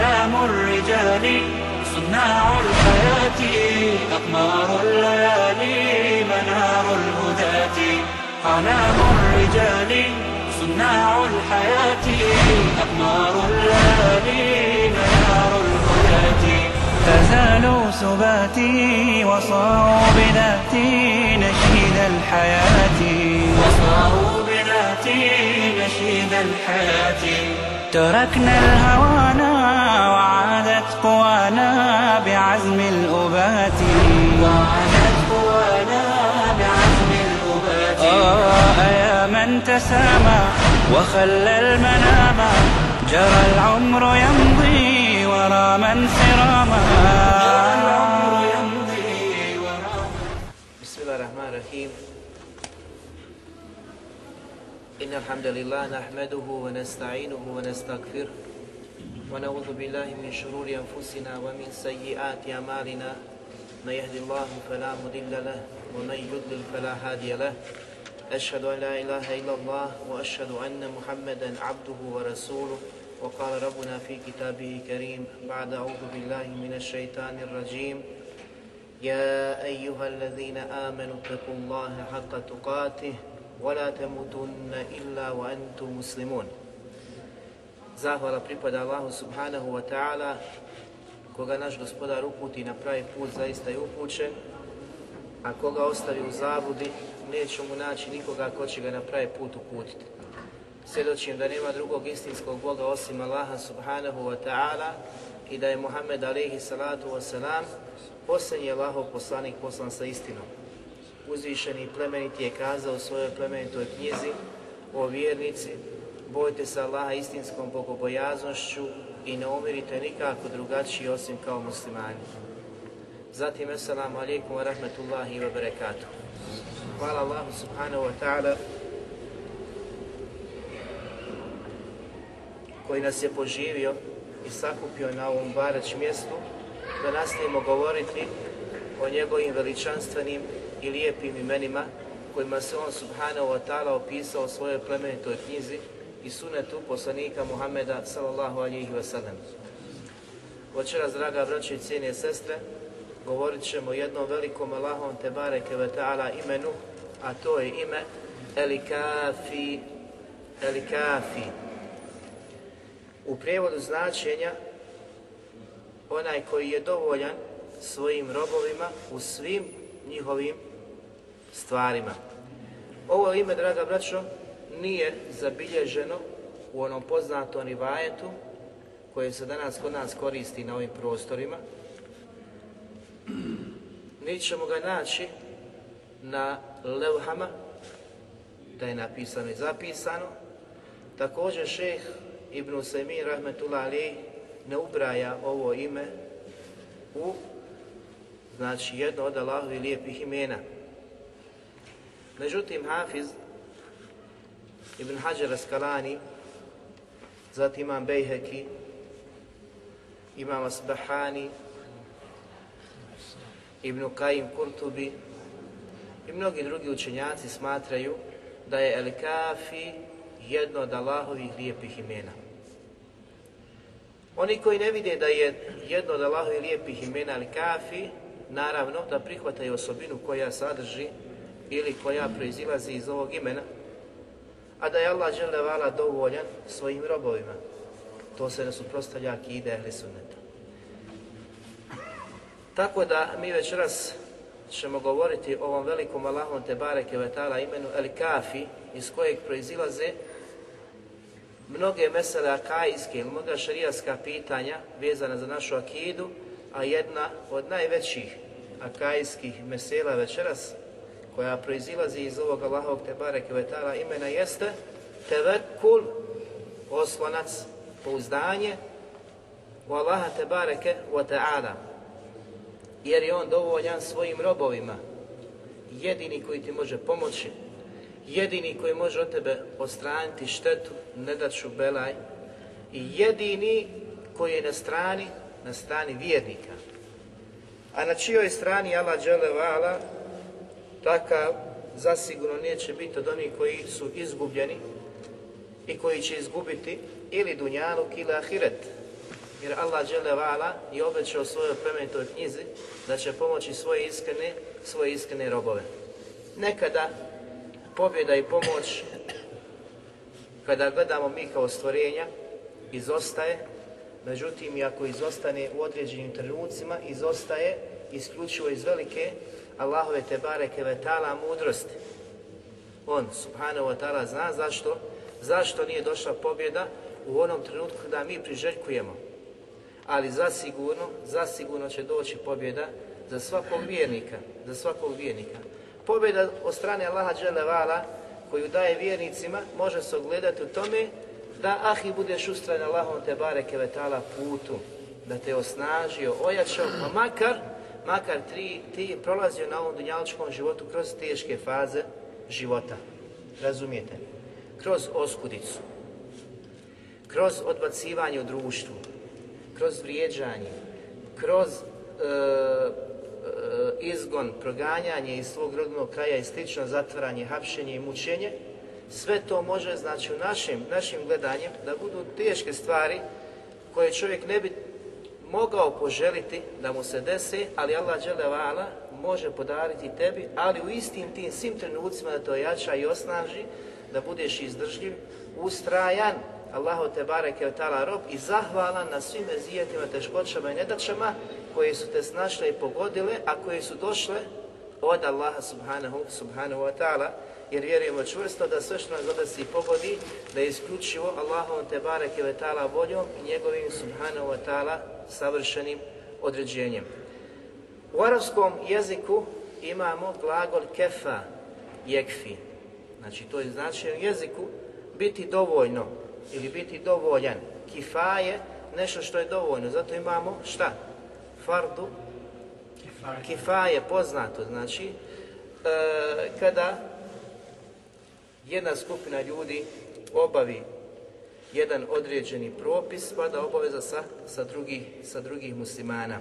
أعلام الرجال صناع الحياة أقمار الليالي منار الهداة. أعلام الرجال صناع الحياة أقمار الليالي منار الهداة. فزالوا سباتي وصاروا بذاتي نشيد الحياة. وصاروا بذاتي نشيد الحياة. تركنا الهوانا وعادت قوانا بعزم الأبات. وعادت قوانا بعزم الأبات. آه يا من تسامى وخلى المنام جرى العمر يمضي ورا من سراما إن الحمد لله نحمده ونستعينه ونستغفره ونعوذ بالله من شرور أنفسنا ومن سيئات أعمالنا. من يهد الله فلا مضل له ومن يضلل فلا هادي له. أشهد أن لا إله إلا الله وأشهد أن محمدا عبده ورسوله. وقال ربنا في كتابه الكريم بعد أعوذ بالله من الشيطان الرجيم. يا أيها الذين آمنوا اتقوا الله حق تقاته ولا تموتن إلا وأنتم مسلمون Zahvala pripada Allahu subhanahu wa ta'ala koga naš gospodar uputi na pravi put zaista je upućen a koga ostavi u zabudi neće mu naći nikoga ko će ga na pravi put uputiti. Svjedočim da nema drugog istinskog Boga osim Allaha subhanahu wa ta'ala i da je Muhammed alaihi salatu wa salam posljednji Allahov poslanik poslan sa istinom. Uzvišeni i plemeniti je kazao u svojoj plemenitoj knjizi o vjernici, bojte se Allaha istinskom bogobojaznošću i ne umirite nikako drugačiji osim kao muslimani. Zatim, assalamu alaikum wa rahmatullahi wa barakatuh. Hvala Allahu subhanahu wa ta'ala koji nas je poživio i sakupio na ovom barać mjestu da nastavimo govoriti o njegovim veličanstvenim i lijepim imenima kojima se on subhanahu wa ta'ala opisao u svojoj plemenitoj knjizi i sunetu poslanika Muhammeda sallallahu alihi wa sallam. Večeras, draga braće i cijene sestre, govorit ćemo jednom velikom Allahom te bareke ve ta'ala imenu, a to je ime Elikafi, Elikafi. U prijevodu značenja onaj koji je dovoljan svojim robovima u svim njihovim stvarima. Ovo ime, draga braćo, nije zabilježeno u onom poznatom rivajetu koje se danas kod nas koristi na ovim prostorima. Niti ćemo ga naći na levhama, da je napisano i zapisano. Također šeh Ibn Usaymin rahmetullah ali ne ubraja ovo ime u znači jedno od Allahovi lijepih imena. Međutim, Hafiz Ibn Hajar Askalani, zatim imam Bejheki, imam Asbahani, Ibn Qaim Kurtubi i mnogi drugi učenjaci smatraju da je El Kafi jedno od Allahovih lijepih imena. Oni koji ne vide da je jedno od Allahovih lijepih imena El Kafi, naravno da prihvataju osobinu koja sadrži ili koja proizilazi iz ovog imena, a da je Allah vala dovoljan svojim robovima. To se ne suprostavlja akide ehli sunneta. Tako da mi večeras ćemo govoriti o ovom velikom Allahom te bareke vetala imenu El Kafi, iz kojeg proizilaze mnoge mesele akajske ili mnoga šarijaska pitanja vezana za našu akidu, a jedna od najvećih akajskih mesela večeras koja proizilazi iz ovog Allahovog te bareke vetala imena jeste tevekul, oslonac, pouzdanje u Allaha te bareke wa ta'ala. Jer je on dovoljan svojim robovima, jedini koji ti može pomoći, jedini koji može od tebe ostraniti štetu, ne daću belaj i jedini koji je na strani, na strani vjernika. A na čijoj strani Allah dželevala takav zasigurno neće biti od onih koji su izgubljeni i koji će izgubiti ili dunjaluk ili ahiret. Jer Allah vala je obećao svojoj plemenitoj knjizi da će pomoći svoje iskrene, svoje iskrene robove. Nekada pobjeda i pomoć kada gledamo mi kao stvorenja izostaje, međutim i ako izostane u određenim trenucima, izostaje isključivo iz velike Allahove te bareke vetala mudrosti. On, subhanahu wa ta'ala, zna zašto, zašto nije došla pobjeda u onom trenutku kada mi priželjkujemo. Ali zasigurno, zasigurno će doći pobjeda za svakog vjernika, za svakog vjernika. Pobjeda od strane Allaha Đelevala koju daje vjernicima može se ogledati u tome da ahi budeš ustran Allahom te bareke vetala putu, da te osnažio, ojačao, pa makar, makar tri, ti prolazio na ovom dunjaličkom životu kroz teške faze života. Razumijete? Kroz oskudicu, kroz odbacivanje u društvu, kroz vrijeđanje, kroz e, e, izgon, proganjanje iz svog rodnog kraja i slično, zatvaranje, hapšenje i mučenje, sve to može, znači, u našim, našim gledanjem da budu teške stvari koje čovjek ne bi mogao poželiti da mu se desi, ali Allah dželevala može podariti tebi, ali u istim tim svim trenucima da to jača i osnaži, da budeš izdržljiv, ustrajan, Allahu te bareke tala rob i zahvalan na svim ezijetima, teškoćama i nedačama koje su te snašle i pogodile, a koje su došle od Allaha subhanahu, subhanahu wa ta'ala, jer vjerujemo čvrsto da sve što nas zadesi pogodi, da je isključivo Allahom te bareke ve ta'ala voljom i njegovim subhanahu wa ta'ala savršenim određenjem. U arabskom jeziku imamo glagol kefa, jekfi. Znači to je znači u jeziku biti dovoljno ili biti dovoljan. Kifa je nešto što je dovoljno. Zato imamo šta? Fardu. Kifa je poznato. Znači, e, kada jedna skupina ljudi obavi jedan određeni propis, pada obaveza sa, sa, drugih, sa drugih muslimana.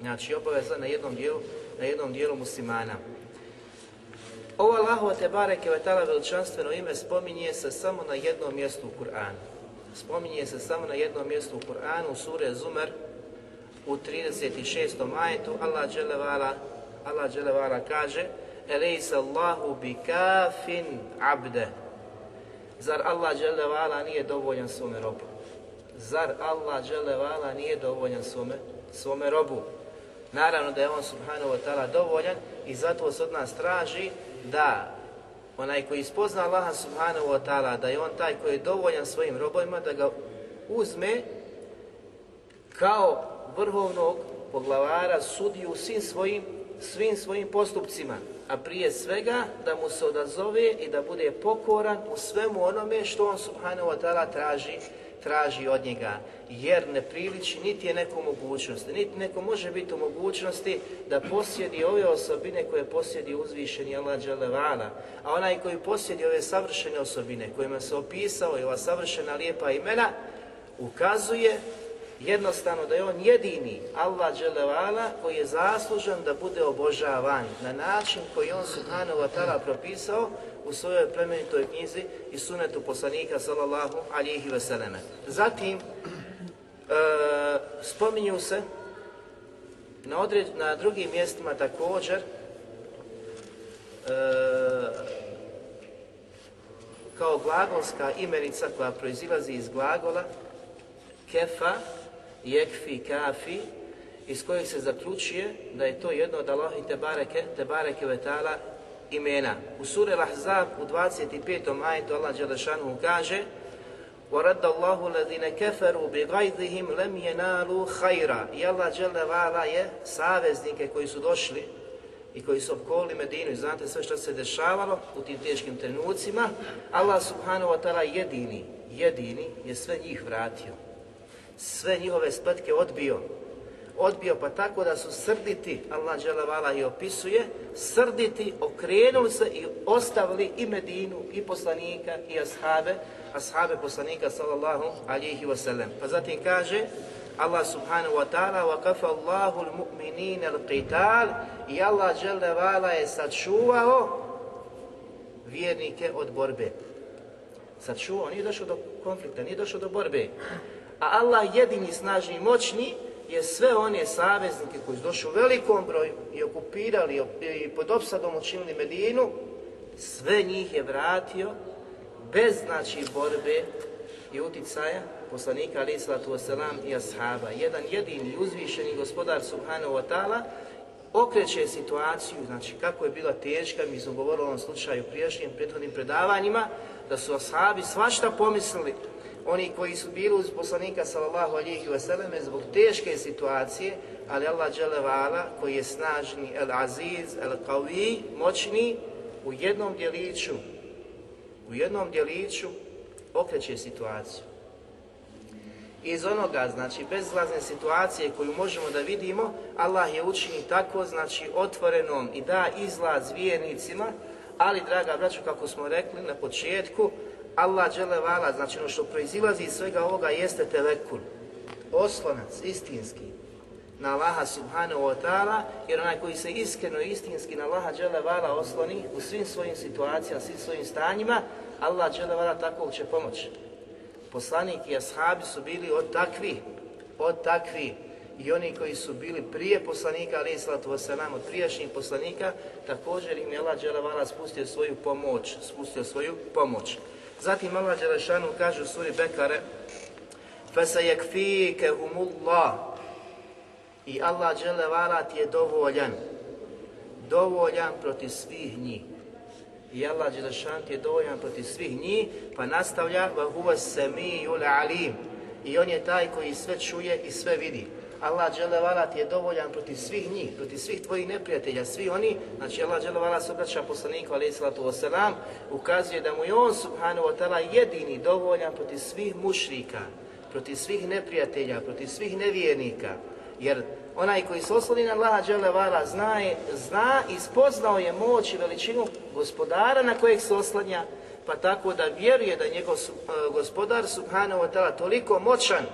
Znači obaveza na jednom dijelu, na jednom dijelu muslimana. Ovo Allahova te bareke vetala veličanstveno ime spominje se samo na jednom mjestu u Kur'anu. Spominje se samo na jednom mjestu u Kur'anu, u sure Zumer, u 36. majetu, Allah dželevala, Allah dželevala kaže Elejsa Allahu bi kafin abde. Zar Allah dželevala nije dovoljan svome robu? Zar Allah dželevala nije dovoljan svome, svome robu? Naravno da je on subhanahu wa ta'ala dovoljan i zato se od nas traži da onaj koji spozna Allaha subhanahu wa ta'ala, da je on taj koji je dovoljan svojim robovima, da ga uzme kao vrhovnog poglavara sudiju svim svojim, svim svojim postupcima, a prije svega da mu se odazove i da bude pokoran u svemu onome što on subhanahu wa ta'ala traži traži od njega, jer ne priliči niti je neko mogućnosti, niti neko može biti u mogućnosti da posjedi ove osobine koje posjedi uzvišeni Allah Đalevala, a onaj koji posjedi ove savršene osobine kojima se opisao i ova savršena lijepa imena, ukazuje jednostavno da je on jedini Allah Đelevala koji je zaslužan da bude obožavan na način koji on subhanahu wa ta'ala propisao u svojoj plemenitoj knjizi i sunetu poslanika sallallahu alihi vseleme. Zatim, e, spominju se na, određ, na drugim mjestima također e, kao glagolska imenica koja proizilazi iz glagola kefa, jekfi, kafi, iz kojih se zaključuje da je to jedno od Allah i te bareke, te bareke vetala imena. U suri Al-Ahzab u 25. ajetu Allah Đelešanu kaže وَرَدَّ اللَّهُ الَّذِينَ كَفَرُوا بِغَيْظِهِمْ لَمْ يَنَالُوا خَيْرًا I Allah Đelevala je saveznike koji su došli i koji su opkolili Medinu i znate sve što se dešavalo u tim teškim trenucima, Allah subhanahu wa ta'ala jedini, jedini je sve njih vratio. Sve njihove spletke odbio odbio pa tako da su srditi, Allah dželevala i opisuje, srditi, okrenuli se i ostavili i Medinu, i poslanika, i ashabe, ashabe poslanika sallallahu alihi wasallam. Pa zatim kaže, Allah subhanahu wa ta'ala wa kafa Allahu al-mu'minina al-qital i Allah dželevala je sačuvao vjernike od borbe. Sačuvao, nije došao do konflikta, nije došao do borbe A Allah jedini snažni i moćni je sve one saveznike koji su došli u velikom broju i okupirali i pod opsadom učinili Medinu, sve njih je vratio bez znači borbe i uticaja poslanika alaih sallatu wasalam i ashaba. Jedan jedini uzvišeni gospodar subhanahu wa ta'ala okreće situaciju, znači kako je bila teška, mi smo govorili o ovom slučaju prijašnjim prethodnim predavanjima, da su ashabi svašta pomislili, oni koji su bili uz poslanika sallallahu alihi wasallam zbog teške situacije, ali Allah dželevala koji je snažni, el aziz, el qawi, moćni, u jednom djeliću, u jednom djeliću okreće situaciju. Iz onoga, znači, bezlazne situacije koju možemo da vidimo, Allah je učini tako, znači, otvorenom i da izlaz vjernicima, ali, draga braću, kako smo rekli na početku, Allah dželevala, znači ono što proizilazi iz svega ovoga jeste telekul, oslonac, istinski, na Allaha subhanahu wa ta'ala, jer onaj koji se iskreno i istinski na Allaha dželevala osloni u svim svojim situacijama, svim svojim stanjima, Allah dželevala takvog će pomoći. Poslanik i ashabi su bili od takvi, od takvi i oni koji su bili prije poslanika, ali islatu wasalam, od prijašnjih poslanika, također im je Allah dželevala spustio svoju pomoć, spustio svoju pomoć. Zatim Allah Đelešanu kaže u suri Bekare فَسَيَكْفِيكَهُمُ اللَّهِ I Allah Đelevala ti je dovoljan, dovoljan protiv svih njih. I Allah Đelešan ti je dovoljan protiv svih njih, pa nastavlja وَهُوَ السَّمِيُّ الْعَلِيمُ I on je taj koji sve čuje i sve vidi. Allah dželevala ti je dovoljan protiv svih njih, protiv svih tvojih neprijatelja, svi oni, znači Allah dželevala se obraća poslaniku alaih sallatu wasalam, ukazuje da mu je on subhanahu wa ta'ala jedini dovoljan protiv svih mušrika, protiv svih neprijatelja, protiv svih nevjernika, jer onaj koji se osloni na Allaha dželevala zna, je, zna i spoznao je moć i veličinu gospodara na kojeg se oslanja, pa tako da vjeruje da je njegov gospodar subhanahu wa ta'ala toliko moćan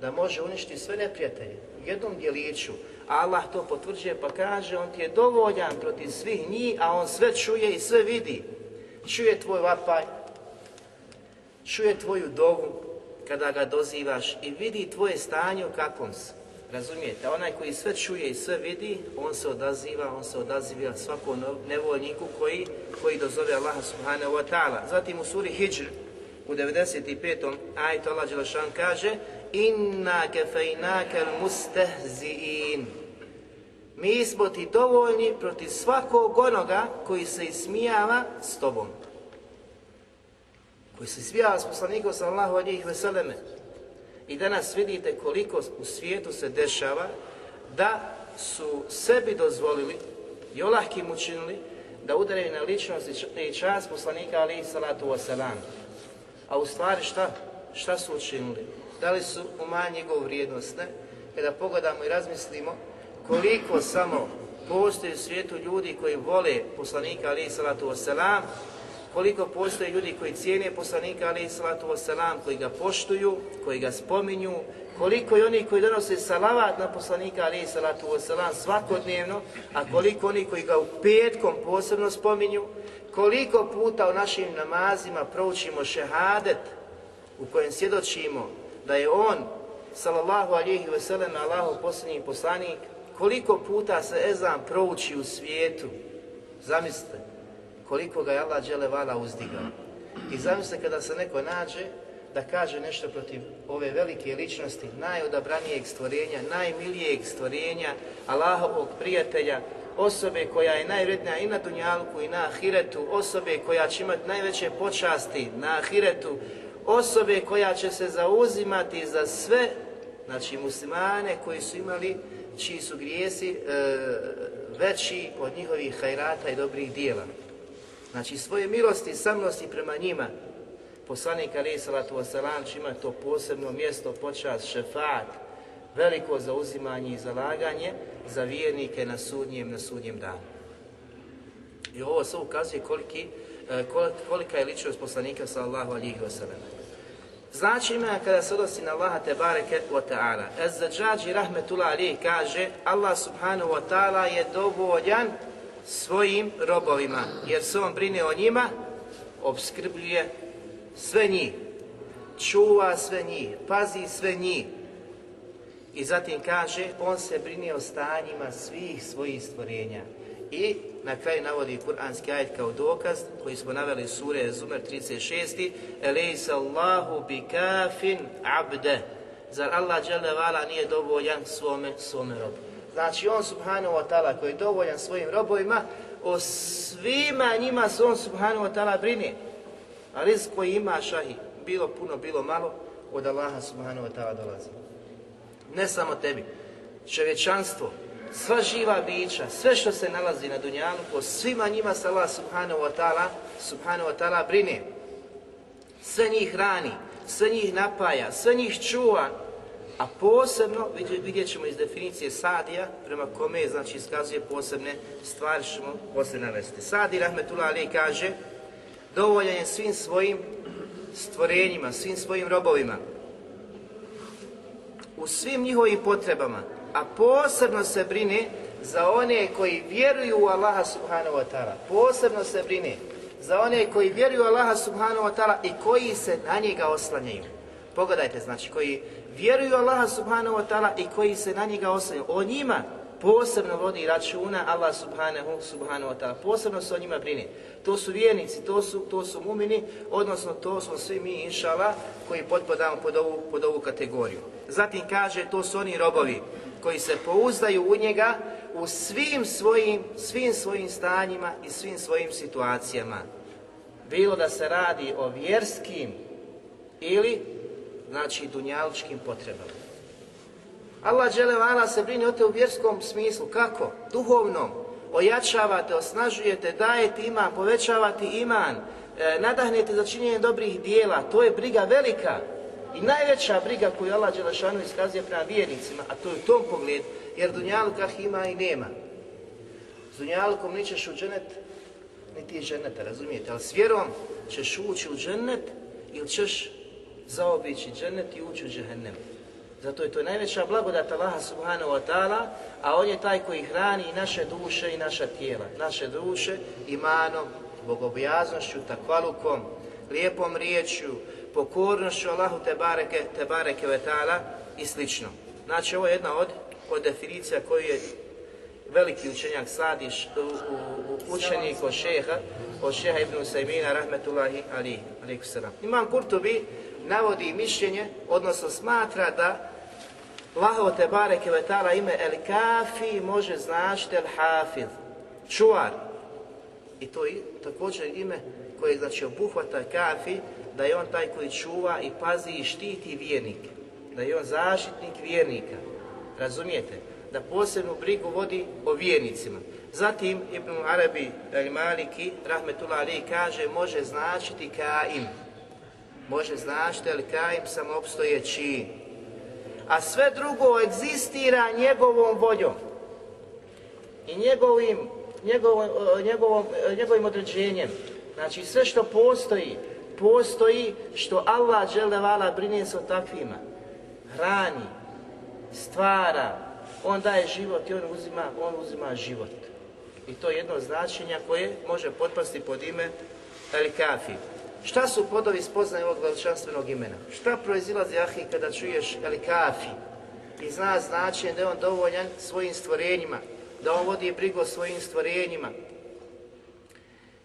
da može uništiti sve neprijatelje u jednom dijeliću. Allah to potvrđuje pa kaže on ti je dovoljan protiv svih njih, a on sve čuje i sve vidi. Čuje tvoj vapaj, čuje tvoju dovu kada ga dozivaš i vidi tvoje stanje u kakvom. Razumijete, onaj koji sve čuje i sve vidi, on se odaziva, on se odaziva svakom nevoljniku koji, koji dozove Allaha subhanahu wa ta'ala. Zatim u suri Hijr, u 95. ajtu Allah Đelešan kaže Inna kefejnake mustehzi'in Mi smo ti dovoljni protiv svakog onoga koji se ismijava s tobom. Koji se ismijava s poslanikom sallahu alijih veseleme. I danas vidite koliko u svijetu se dešava da su sebi dozvolili i olahkim učinili da udaraju na ličnost i čast poslanika alijih salatu wasalam. A u stvari šta? Šta su učinili? Da li su umanjili njegovu vrijednost? Ne. Kada pogledamo i razmislimo koliko samo postoji u svijetu ljudi koji vole poslanika alaih salatu wasalam, koliko postoje ljudi koji cijene poslanika alaih salatu wasalam, koji ga poštuju, koji ga spominju, koliko je oni koji donose salavat na poslanika alaih salatu wasalam svakodnevno, a koliko oni koji ga u petkom posebno spominju, koliko puta u našim namazima proučimo šehadet u kojem svjedočimo da je on, sallallahu alihi veselem, Allahu posljednji poslanik, koliko puta se ezan prouči u svijetu, zamislite, koliko ga je Allah dželevala uzdigao. I zamislite kada se neko nađe da kaže nešto protiv ove velike ličnosti, najodabranijeg stvorenja, najmilijeg stvorenja, Allahovog prijatelja, osobe koja je najvrednija i na Dunjalku i na Ahiretu, osobe koja će imati najveće počasti na Ahiretu, osobe koja će se zauzimati za sve, znači muslimane koji su imali, čiji su grijesi e, veći od njihovih hajrata i dobrih dijela. Znači svoje milosti i samnosti prema njima, poslanik alaih salatu wasalam će imati to posebno mjesto, počast, šefat, veliko zauzimanje i zalaganje za vjernike na sudnjem, na sudnjem danu. I ovo sve ukazuje koliki, kolika je ličnost poslanika sallallahu alihi wasallam. Znači ima kada se odnosi na Allaha te bareke wa ta'ala. Ez-Zađađi rahmetullah kaže Allah subhanahu wa ta'ala je dovoljan svojim robovima, jer se on brine o njima, obskrbljuje sve njih. čuva sve njih, pazi sve njih. I zatim kaže, on se brine o stanjima svih svojih stvorenja. I na kraju navodi kuranski ajet kao dokaz koji smo naveli sure Zumer 36. Elejsa Allahu bi kafin abde. Zar Allah vala nije dovoljan svome, svome robu? Znači on subhanahu wa ta'ala koji je dovoljan svojim robovima, o svima njima se on subhanahu wa ta'ala brine. A rizik koji ima šahi, bilo puno, bilo malo, od Allaha subhanahu wa ta'ala dolazi. Ne samo tebi, čovječanstvo, sva živa bića, sve što se nalazi na dunjalu, po svima njima se Allah subhanahu wa ta'ala subhanahu wa ta'ala brine. Sve njih hrani, sve njih napaja, sve njih čuva, a posebno, vidjet ćemo iz definicije sadija, prema kome znači iskazuje posebne stvari, ćemo poslije navesti. Sadi Rahmetullah Ali kaže, dovoljan je svim svojim stvorenjima, svim svojim robovima, u svim njihovim potrebama, a posebno se brine za one koji vjeruju u Allaha subhanahu wa ta'ala. Posebno se brine za one koji vjeruju u Allaha subhanahu wa ta'ala i koji se na njega oslanjaju. Pogledajte, znači, koji vjeruju u Allaha subhanahu wa ta'ala i koji se na njega oslanjaju. O njima posebno vodi računa Allah subhanahu, subhanahu wa ta'ala. Posebno se o njima brine. To su vjernici, to su, to su mumini, odnosno to smo svi mi, inšala, koji potpadamo pod ovu, pod ovu kategoriju. Zatim kaže, to su oni robovi koji se pouzdaju u njega u svim svojim, svim svojim stanjima i svim svojim situacijama. Bilo da se radi o vjerskim ili, znači, dunjaličkim potrebama. Allah dželevala se brine o te u vjerskom smislu. Kako? Duhovnom. Ojačavate, osnažujete, dajete iman, povećavate iman, e, nadahnete za činjenje dobrih dijela. To je briga velika. I najveća briga koju Allah Đelešanu iskazuje prema vjernicima, a to je u tom pogledu, jer dunjalka ima i nema. S dunjalkom nećeš u dženet, niti je dženeta, razumijete? Ali s vjerom ćeš ući u dženet ili ćeš zaobići dženet i ući u džehennem. Zato je to najveća blagodat Allaha subhanahu wa ta'ala, a On je taj koji hrani i naše duše i naša tijela. Naše duše imanom, bogobojaznošću, takvalukom, lijepom riječju, pokornošću Allahu te bareke, te bareke ve ta'ala i slično. Znači ovo je jedna od, od definicija koju je veliki učenjak Sadiš, u, u, učenik od šeha, od šeha ibn Usaymina, rahmetullahi alihi, alihi Imam Kurtubi navodi mišljenje, odnosno smatra da Allahovo te bareke vetala ime El Kafi može značiti El Hafid, čuvar. I to je također ime koje znači obuhvata Kafi, da je on taj koji čuva i pazi i štiti vjernike. Da je on zaštitnik vjernika. Razumijete? Da posebnu brigu vodi o vjernicima. Zatim Ibn Arabi El Maliki, rahmetullah ali, kaže može značiti Kaim. Može značiti El Kaim samoopstojeći a sve drugo egzistira njegovom voljom i njegovim, njegovom, njegovim određenjem. Znači sve što postoji, postoji što Allah vala brine se o takvima. Hrani, stvara, on daje život i on uzima, on uzima život. I to je jedno značenja koje može potpasti pod ime El Kafi. Šta su podovi spoznaje ovog veličanstvenog imena? Šta proizilazi ahi kada čuješ el kafi i zna značenje da je on dovoljan svojim stvorenjima, da on vodi brigu o svojim stvorenjima.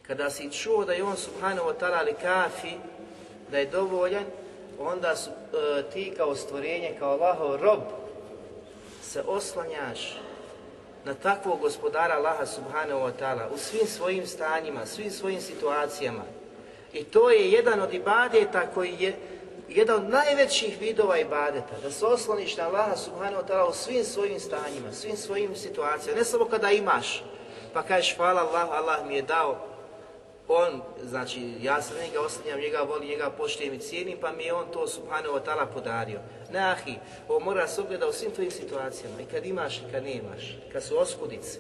Kada si čuo da je on subhanahu wa ta'ala ali kafi, da je dovoljan, onda su, e, ti kao stvorenje, kao Allahov rob, se oslanjaš na takvog gospodara Allaha subhanahu wa ta'ala u svim svojim stanjima, svim svojim situacijama, i to je jedan od ibadeta koji je jedan od najvećih vidova ibadeta, da se osloniš na Allaha subhanahu wa ta'ala u svim svojim stanjima, svim svojim situacijama, ne samo kada imaš, pa kažeš hvala Allah, Allah mi je dao, on, znači ja se njega oslanjam, njega volim, njega poštujem i cijenim, pa mi je on to subhanahu wa ta'ala podario. Ne ahi, ovo mora se ogleda u svim tvojim situacijama, i kad imaš i kad nemaš, kad su oskudice,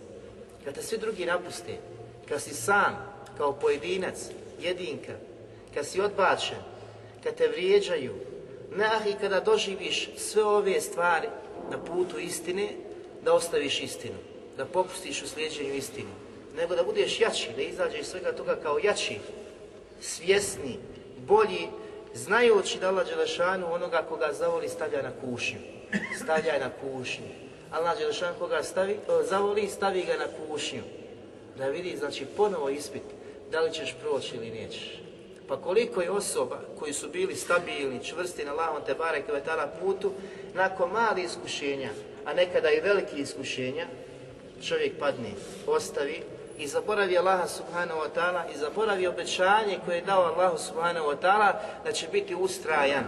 kad te svi drugi napuste, kad si sam, kao pojedinac, jedinka, kad si odbačen, kad te vrijeđaju, nah i kada doživiš sve ove stvari na putu istine, da ostaviš istinu, da popustiš u slijeđenju istini, nego da budeš jači, da izađeš svega toga kao jači, svjesni, bolji znajući da Allah Đelešanu onoga koga zavoli stavlja na kušnju. Stavlja na kušnju. Allah Đelešanu koga stavi, o, zavoli stavi ga na kušnju. Da vidi, znači ponovo ispit, da li ćeš proći ili nećeš. Pa koliko je osoba koji su bili stabilni, čvrsti na Allahom te barek putu, nakon mali iskušenja, a nekada i veliki iskušenja, čovjek padne, ostavi i zaboravi Allaha subhanahu wa ta'ala i zaboravi obećanje koje je dao Allahu subhanahu wa ta'ala da će biti ustrajan,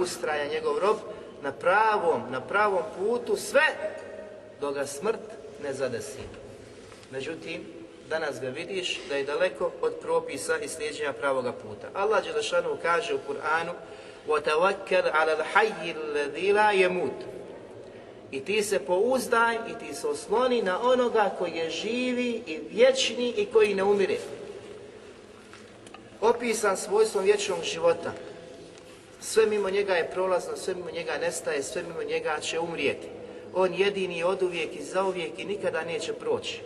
ustrajan njegov rob na pravom, na pravom putu sve dok ga smrt ne zadesi. Međutim, danas ga vidiš da je daleko od propisa i slijeđenja pravoga puta. Allah Đelešanu kaže u Kur'anu وَتَوَكَّلْ عَلَى الْحَيِّ الَّذِي لَا يَمُوتُ i ti se pouzdaj i ti se osloni na onoga koji je živi i vječni i koji ne umire. Opisan svojstvom vječnog života. Sve mimo njega je prolazno, sve mimo njega nestaje, sve mimo njega će umrijeti. On jedini od uvijek i zauvijek i nikada neće proći.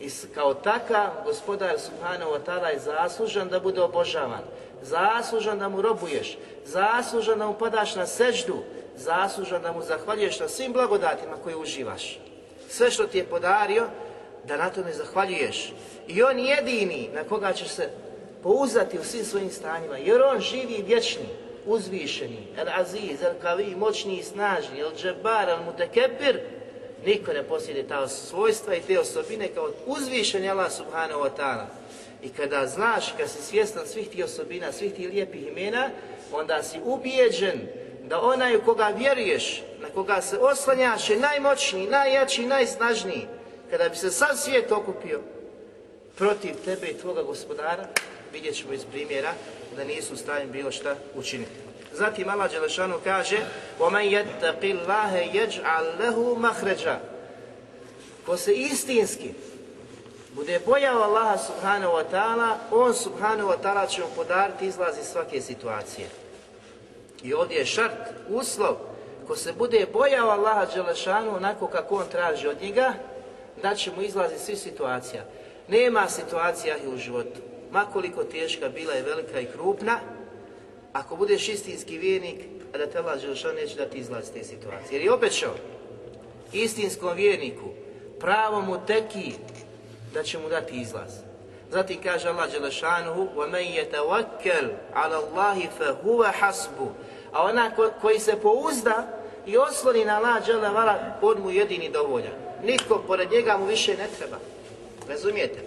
I kao takav gospodar Subhanahu wa ta'ala je zaslužan da bude obožavan. Zaslužan da mu robuješ. Zaslužan da mu padaš na seždu zaslužan da mu zahvaljuješ na svim blagodatima koje uživaš. Sve što ti je podario, da na tome zahvaljuješ. I on jedini na koga ćeš se pouzati u svim svojim stanjima, jer on živi vječni, uzvišeni, el aziz, el kavi, moćni i snažni, el džebar, el mutekebir, niko ne posjede ta svojstva i te osobine kao uzvišeni Allah subhanahu wa ta'ala. I kada znaš, kada si svjestan svih tih osobina, svih tih lijepih imena, onda si ubijeđen da onaj u koga vjeruješ, na koga se oslanjaš je najmoćniji, najjači, najsnažniji. Kada bi se sad svijet okupio protiv tebe i tvoga gospodara, vidjet ćemo iz primjera da nisu u stanju bilo šta učiniti. Zatim Allah Đelešanu kaže وَمَنْ يَتَّقِ اللَّهَ يَجْعَلْ لَهُ مَحْرَجًا Ko se istinski bude bojao Allaha subhanahu wa ta'ala, on subhanahu wa ta'ala će mu podariti izlaz iz svake situacije. I ovdje je šart, uslov, ko se bude bojao Allaha Đelešanu onako kako on traži od njega, da će mu izlazi svih situacija. Nema situacija i u životu. Makoliko teška bila je velika i krupna, ako budeš istinski vjernik, a da te Allah Đelešanu neće da ti izlazi te situacije. Jer je obećao istinskom vjerniku, pravom teki, da će mu dati izlaz. Zatim kaže Allah Đelešanuhu وَمَنْ يَتَوَكَّلْ عَلَى اللَّهِ فَهُوَ حَسْبُ a ona ko, koji se pouzda i osloni na Allah Đelevala, on mu jedini dovoljan. Niko pored njega mu više ne treba. Razumijete?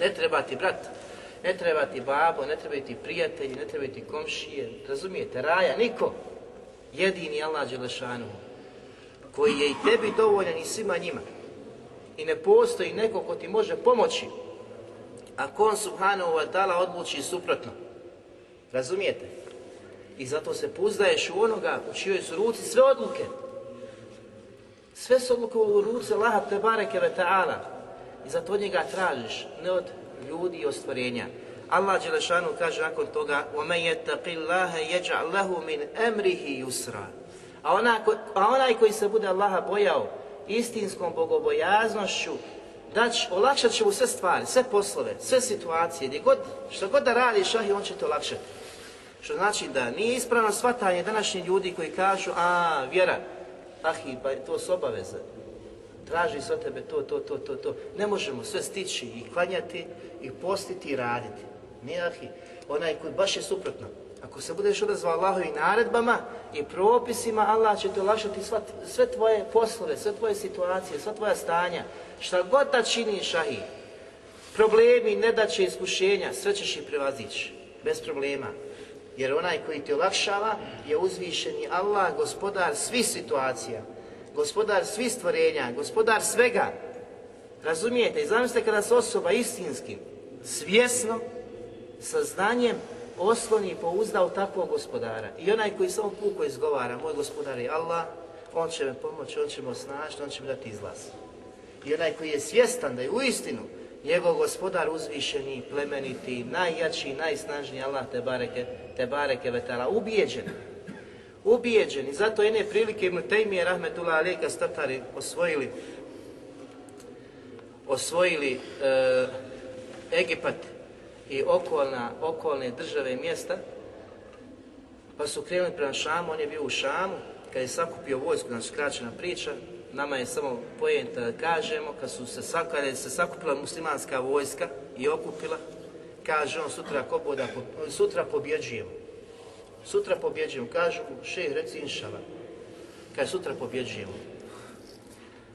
Ne treba ti brat, ne treba ti babo, ne treba ti prijatelji, ne treba ti komšije. Razumijete? Raja, niko. Jedini Allah Đelešanuhu koji je i tebi dovoljan i svima njima. I ne postoji neko ko ti može pomoći ako on subhanahu wa ta'ala odluči suprotno. Razumijete? I zato se puzdaješ u onoga u čijoj su ruci sve odluke. Sve su odluke u ruci Allaha te bareke ve ta'ala. I zato od njega tražiš, ne od ljudi i ostvarenja. Allah Đelešanu kaže nakon toga وَمَنْ يَتَّقِ اللَّهَ يَجْعَ لَهُ مِنْ أَمْرِهِ يُسْرًا a, ona, a onaj koji se bude Allaha bojao istinskom bogobojaznošću, Dać, olakšat će mu sve stvari, sve poslove, sve situacije, gdje god, što god da radi šahi, on će to olakšati. Što znači da nije ispravno shvatanje današnji ljudi koji kažu, a vjera, ahi, pa to su obaveze. Traži se od tebe to, to, to, to, to. Ne možemo sve stići i klanjati, i postiti i raditi. Nije ahi. Onaj koji baš je suprotno. Ako se budeš odazvao Allahovim naredbama i propisima, Allah će te olakšati sve tvoje poslove, sve tvoje situacije, sva tvoja stanja. Šta god da čini šahi, problemi, nedaće, iskušenja, sve ćeš i prevazići, bez problema. Jer onaj koji ti olakšava je uzvišeni Allah, gospodar svih situacija, gospodar svih stvorenja, gospodar svega. Razumijete? I zamislite kada se osoba istinskim, svjesno, sa znanjem, osloni i pouzda u takvog gospodara. I onaj koji samo puko izgovara, moj gospodar je Allah, on će me pomoći, on će me osnažiti, on će mi dati izlaz. I onaj koji je svjestan da je uistinu njegov gospodar uzvišeni, plemeniti, najjači, najsnažniji Allah te bareke, te bareke vetala, ubijeđen. Ubijeđen. I zato jedne prilike Ibn Taymiye Rahmetullah Aleyka statari osvojili osvojili e, Egipat i okolna, okolne države i mjesta, Pa su krenuli prema Šamu, on je bio u Šamu, kad je sakupio vojsku, znači skraćena priča, nama je samo pojenta da kažemo, kad, su se, kad se sakupila muslimanska vojska i okupila, kaže on sutra ako sutra pobjeđujemo. Sutra pobjeđujemo, kažu mu, šeh reci inšala. Sutra pobjeđujemo.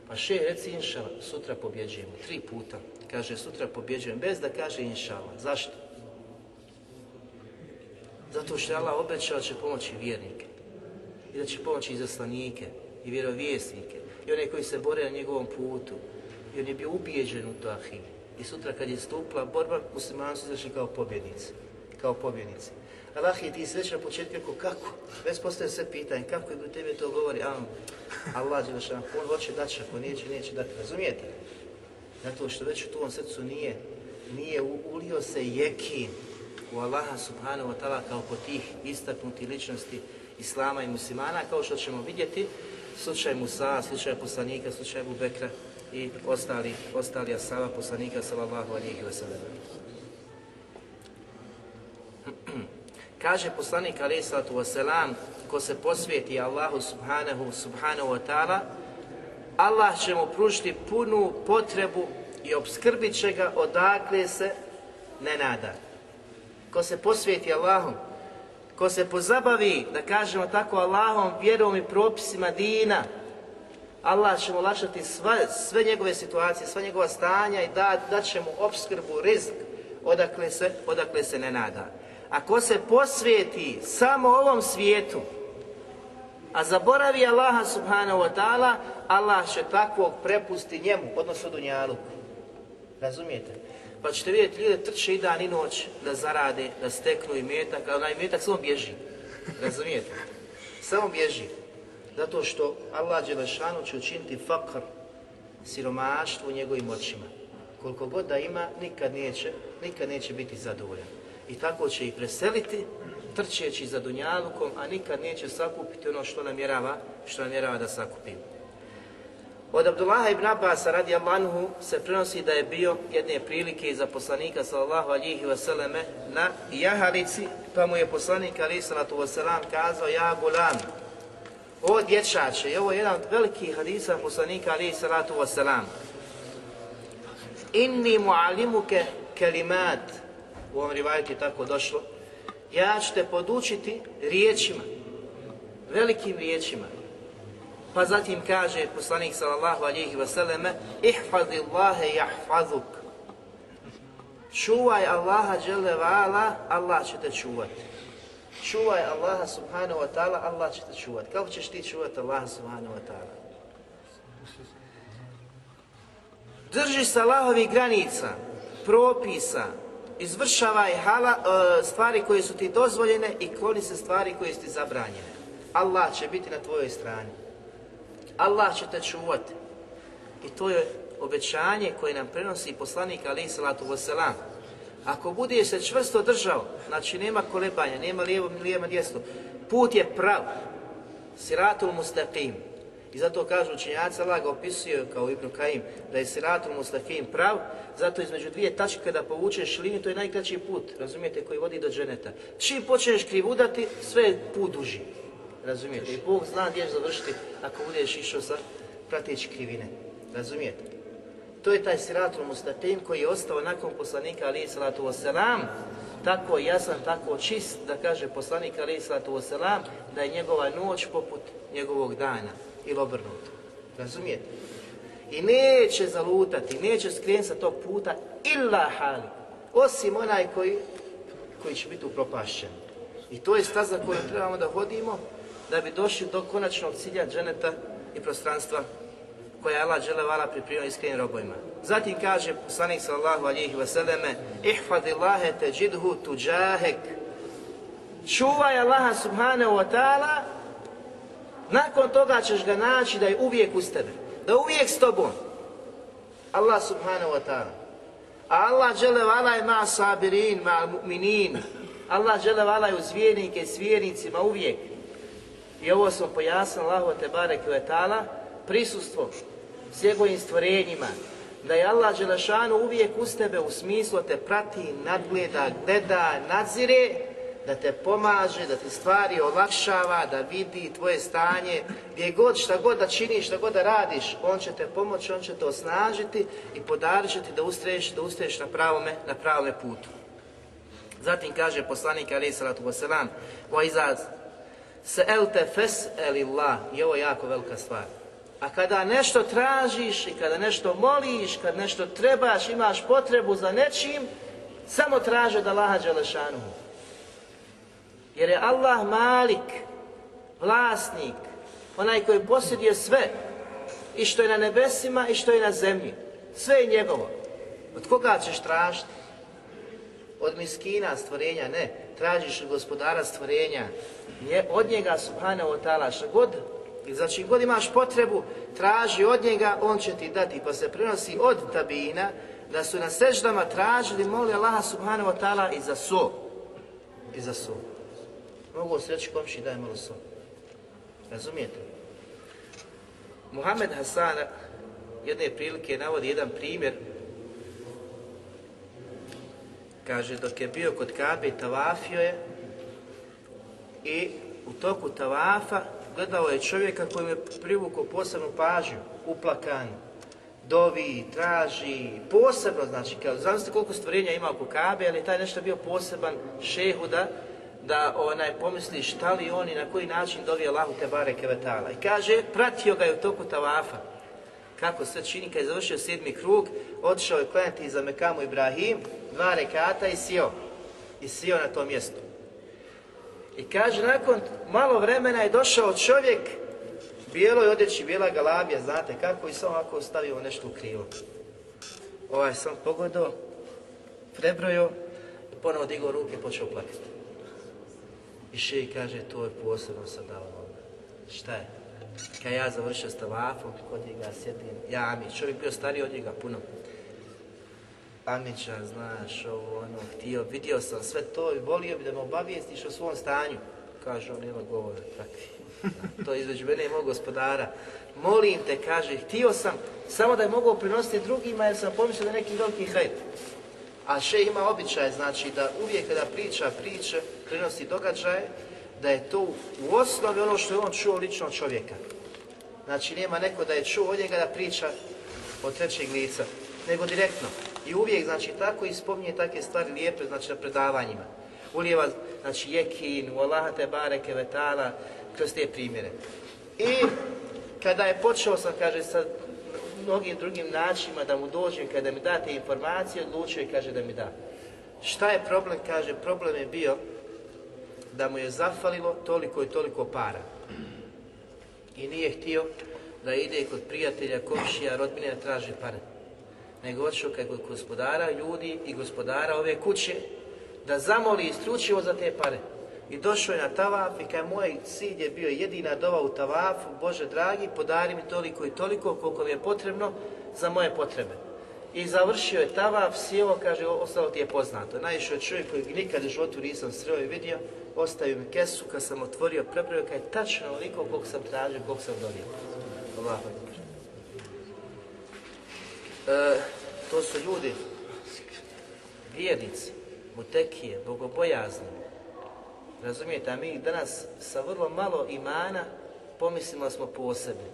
Pa šeh reci inšala, sutra pobjeđujemo. Tri puta. Kaže, sutra pobjeđujemo, bez da kaže inšala. Zašto? Zato što je Allah obećao da će pomoći vjernike. I da će pomoći izaslanike i vjerovjesnike. I one koji se bore na njegovom putu. I on je bio ubijeđen u to ahim. I sutra kad je stupila borba, muslimani su izašli kao pobjednici. Kao pobjednici. Allah je ti sreće na početku rekao kako? Već postoje sve pitanje, kako je tebi to govori, a Allah je on hoće dati, ako neće, neće dati, razumijete? Zato što već u tvom srcu nije, nije ulio se jekin u Allaha subhanahu wa ta'ala kao kod tih istaknutih ličnosti Islama i muslimana, kao što ćemo vidjeti, slučaj Musa, slučaj poslanika, slučaj Abu Bekra i ostali, ostali asaba poslanika sallallahu alihi wa sallam. Kaže poslanik alaih sallatu wasalam, ko se posvijeti Allahu subhanahu, subhanahu wa ta'ala, Allah će mu pružiti punu potrebu i obskrbit će ga odakle se ne nada. Ko se posvijeti Allahom, ko se pozabavi, da kažemo tako, Allahom, vjerom i propisima dina, Allah će mu olakšati sva- sve njegove situacije, sva njegova stanja i da, dat će mu obskrbu, rizk, odakle se, odakle se ne nada. Ako se posvijeti samo ovom svijetu, a zaboravi Allaha subhanahu wa ta'ala, Allah će takvog prepusti njemu, odnosno dunjaluku. Razumijete? Pa ćete vidjeti ljude trče i dan i noć da zarade, da steknu i metak, a onaj metak samo bježi. Razumijete? Samo bježi. Zato što Allah Đelešanu će učiniti fakr, siromaštvo u njegovim očima. Koliko god da ima, nikad neće, nikad neće biti zadovoljan. I tako će ih preseliti, trčeći za dunjalukom, a nikad neće sakupiti ono što namjerava, što namjerava da sakupi. Od Abdullaha ibn Abbasa radi anhu se prenosi da je bio jedne prilike iza poslanika sallallahu alihi wasallame na jahalici, pa mu je poslanik alihi sallatu wasallam kazao ja gulam, o dječače, i ovo je jedan od velikih hadisa poslanika alihi sallatu wasallam. Inni muallimuke kelimat, u ovom rivajetu je tako došlo, ja ću te podučiti riječima, velikim riječima. Pa zatim kaže poslanik sallallahu alihi wasallame Ihfadi Allahe jahfazuk Čuvaj Allaha dželle vala, Allah će te čuvati. Čuvaj Allaha subhanahu wa ta'ala, Allah će te čuvati. Kako ćeš ti čuvati Allaha subhanahu wa ta'ala? Drži se Allahovih granica, propisa, izvršavaj hala, e, stvari koje su ti dozvoljene i kloni se stvari koje su ti zabranjene. Allah će biti na tvojoj strani. Allah će te čuvati. I to je obećanje koje nam prenosi poslanik alaih salatu wasalam. Ako budeš se čvrsto držao, znači nema kolebanja, nema lijevo lijevo desno, put je prav, siratul mustaqim. I zato kažu učenjaci, Allah ga opisuje kao Ibn Kaim, da je siratul mustaqim prav, zato između dvije tačke kada povučeš liniju, to je najkraći put, razumijete, koji vodi do dženeta. Čim počneš krivudati, sve je put duži. Razumijete? I Bog zna gdje završiti ako budeš išao sa prateći krivine. Razumijete? To je taj siratul mustaqim koji je ostao nakon poslanika alaih salatu wasalam, tako jasan, tako čist, da kaže poslanik alaih salatu wasalam, da je njegova noć poput njegovog dana ili obrnuto. Razumijete? I neće zalutati, neće skrenuti sa tog puta illa hali, osim onaj koji, koji će biti upropašćen. I to je staza koju trebamo da hodimo da bi došli do konačnog cilja dženeta i prostranstva koje je Allah dželevala pripremio iskrenim robojima. Zatim kaže poslanik sallallahu alihi wasallame Ihfadillahe teđidhu tuđahek Čuvaj Allaha subhanahu wa ta'ala nakon toga ćeš ga naći da je uvijek uz tebe. Da je uvijek s tobom. Allah subhanahu wa ta'ala. A Allah dželevala je ma sabirin, ma mu'minin. Allah dželevala je uz vjernike i s vjernicima uvijek. I ovo smo pojasnili Allahu te barek ve ta'ala prisustvo s njegovim stvorenjima, da je Allah Đelešanu uvijek uz tebe u smislu te prati, nadgleda, gleda, nadzire, da te pomaže, da ti stvari olakšava, da vidi tvoje stanje, gdje god, šta god da činiš, šta god da radiš, On će te pomoći, On će te osnažiti i podarit će ti da ustreješ, da ustreješ na pravome, na pravome putu. Zatim kaže poslanik alaih salatu wasalam, se elte fes i ovo je jako velika stvar. A kada nešto tražiš i kada nešto moliš, kad nešto trebaš, imaš potrebu za nečim, samo traže da Allaha Đelešanu. Jer je Allah malik, vlasnik, onaj koji posjeduje sve, i što je na nebesima i što je na zemlji. Sve je njegovo. Od koga ćeš tražiti? Od miskina stvorenja, ne. Tražiš od gospodara stvorenja. Od njega, subhanahu wa ta'ala, što god znači god imaš potrebu, traži od njega, on će ti dati. Pa se prenosi od tabina da su na seždama tražili, moli Allaha subhanahu wa ta'ala i za so. I za so. Mogu se reći komši daj malo so. Razumijete? Muhammed Hasan jedne prilike navodi jedan primjer kaže dok je bio kod Kabe tavafio je i u toku tavafa gledao je čovjeka koji je privukao posebnu pažnju, uplakan, dovi, traži, posebno, znači, kao, znam koliko stvorenja ima oko Kabe, ali taj nešto bio poseban šehu da, da onaj, pomisli šta li on i na koji način dovi Allahu te bare kevetala. I kaže, pratio ga je u toku tavafa. Kako sve čini, kad je završio sedmi krug, otišao je klanjati za Mekamu Ibrahim, dva rekata i sio. I sio na tom mjestu. I kaže, nakon malo vremena je došao čovjek, bijeloj odjeći, bijela galabija, znate kako, i samo ovako stavio nešto u krivo. Ovaj sam pogodio, prebrojio, i ponovo digao ruke i počeo plakati. I šej kaže, to je posebno sam dao Šta je? Kad ja završio s tavafom, kod njega sjedim, ja mi, čovjek bio stariji od njega puno. Amića, znaš, ovo, ono, htio, vidio sam sve to i volio bi da me obavijestiš o svom stanju. Kaže on, nema govora, takvi. To je između mene i mog gospodara. Molim te, kaže, htio sam samo da je mogao prinositi drugima jer sam pomislio da neki veliki hajt. A še ima običaj, znači da uvijek kada priča priče, prinosi događaje, da je to u osnovi ono što je on čuo lično od čovjeka. Znači nema neko da je čuo od njega da priča od trećeg lica, nego direktno. I uvijek, znači, tako i spominje takve stvari lijepe, znači, na predavanjima. Ulijeva, znači, jekin, u Allaha te bareke vetala, kroz te primjere. I kada je počeo sam, kaže, sa mnogim drugim načinima da mu dođem, kada mi date informacije, odlučio i kaže da mi da. Šta je problem? Kaže, problem je bio da mu je zafalilo toliko i toliko para. I nije htio da ide kod prijatelja, komšija, rodbine traži pare nego otišao kod gospodara ljudi i gospodara ove kuće da zamoli isključivo za te pare. I došao je na tavaf i kaj moj cilj je bio jedina dova u tavafu, Bože dragi, podari mi toliko i toliko koliko mi je potrebno za moje potrebe. I završio je tavaf, sjeo, kaže, ostalo ti je poznato. Najviše je čovjek koji nikad u životu nisam sreo i vidio, ostavio mi kesu, kad sam otvorio, prebrojio, kaj tačno onoliko koliko sam tražio, koliko sam dobio. Allah E, to su ljudi, vjernici, mutekije, bogobojazni. Razumijete, a mi danas sa vrlo malo imana pomislimo smo posebni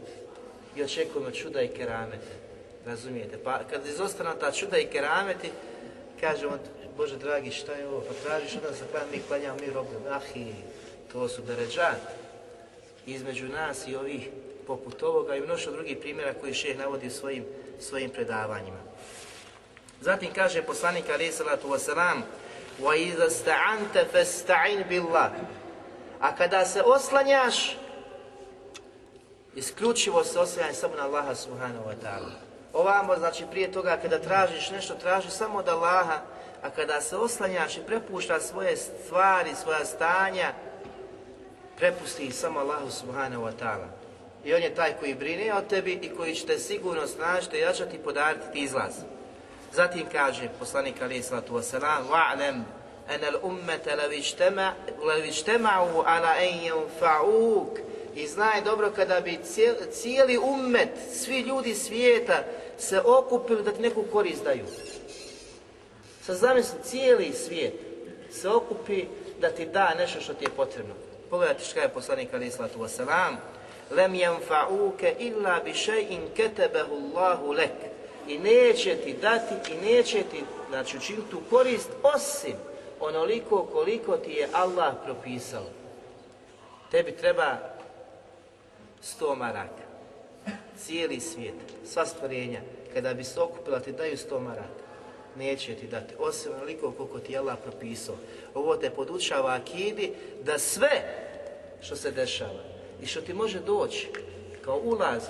i očekujemo čuda i keramete. Razumijete? Pa kad izostanu ta čuda i kerameti, kažemo, Bože dragi, šta je ovo? Pa tražiš onda klan, mi klanjamo, mi robimo. Ahi, to su deređan između nas i ovih poput ovoga i mnoštvo drugih primjera koji šeh navodi svojim svojim predavanjima. Zatim kaže poslanik alaih salatu wasalam وَإِذَا اسْتَعَنْتَ فَاسْتَعِنْ بِاللَّهِ A kada se oslanjaš, isključivo se oslanjaj samo na Allaha subhanahu wa ta'ala. Ovamo, znači prije toga kada tražiš nešto, traži samo od Allaha, a kada se oslanjaš i prepuštaš svoje stvari, svoja stanja, prepusti ih samo Allahu subhanahu wa ta'ala i on je taj koji brine o tebi i koji će te sigurno snažiti, jačati i podariti ti izlaz. Zatim kaže poslanik alaih sallatu wasalam, wa'lam en al ummete levičtema'u ala en fa'uk i znaj dobro kada bi cijeli ummet, svi ljudi svijeta se okupili da ti neku korist daju. Sad zamisli cijeli svijet se okupi da ti da nešto što ti je potrebno. Pogledajte što je poslanik alaih sallatu wasalam, Lem yanfa'uke illa bi shay'in katabahu Allahu lek. I neće ti dati i neće ti znači učiniti tu korist osim onoliko koliko ti je Allah propisao. Tebi treba sto maraka. Cijeli svijet, sva stvorenja, kada bi se okupila ti daju sto maraka. Neće ti dati, osim onoliko koliko ti je Allah propisao. Ovo te podučava akidi da sve što se dešava i što ti može doći kao ulaz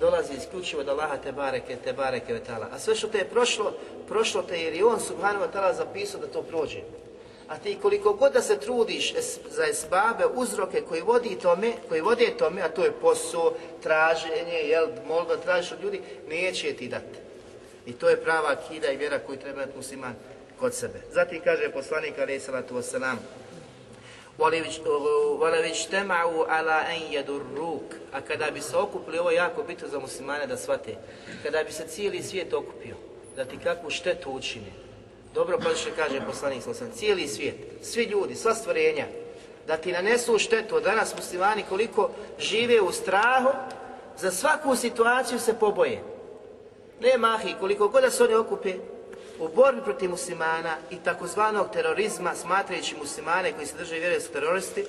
dolazi isključivo od Allaha te bareke, te bareke vetala. A sve što te je prošlo, prošlo te jer je On subhanahu wa ta'ala zapisao da to prođe. A ti koliko god da se trudiš za esbabe, uzroke koji vodi tome, koji vode tome, a to je posao, traženje, jel, molba, tražiš od ljudi, neće ti dati. I to je prava akida i vjera koju treba imati musliman kod sebe. Zatim kaže poslanik alaih salatu wasalam, وَلَوِجْ تَمَعُوا عَلَىٰ أَنْ يَدُرُّوكَ A kada bi se okupili, ovo je jako bitno za muslimane da shvate, kada bi se cijeli svijet okupio, da ti kakvu štetu učini, dobro pa što kaže poslanik sam, cijeli svijet, svi ljudi, sva stvorenja, da ti nanesu štetu, danas muslimani koliko žive u strahu, za svaku situaciju se poboje. Ne mahi, koliko god da se oni okupe, u borbi protiv muslimana i takozvanog terorizma, smatrajući muslimane koji se drže vjere su teroristi,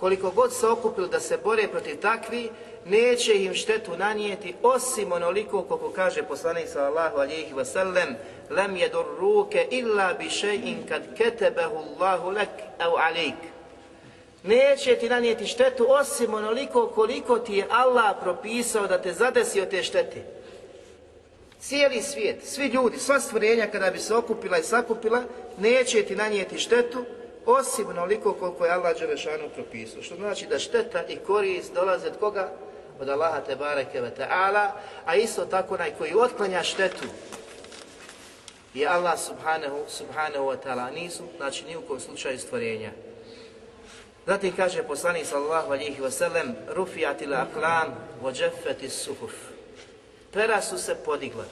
koliko god se okupili da se bore protiv takvi, neće im štetu nanijeti osim onoliko koliko kaže poslanik sallallahu alihi wasallam lem jedur ruke illa bi še'in kad ketebehu Allahu lek au alik. Neće ti nanijeti štetu osim onoliko koliko ti je Allah propisao da te zadesi od te štete. Cijeli svijet, svi ljudi, sva stvorenja kada bi se okupila i sakupila, neće ti nanijeti štetu, osim onoliko koliko je Allah Đelešanu propisao. Što znači da šteta i korist dolaze od koga? Od Allaha te bareke ve ta'ala, a isto tako onaj koji otklanja štetu je Allah subhanahu, subhanahu wa ta'ala, nisu, znači ni u kojem slučaju stvorenja. Zatim kaže poslanik sallallahu alihi wasallam, rufijatil aklam, vođefeti suhuf. Pera su se podigla,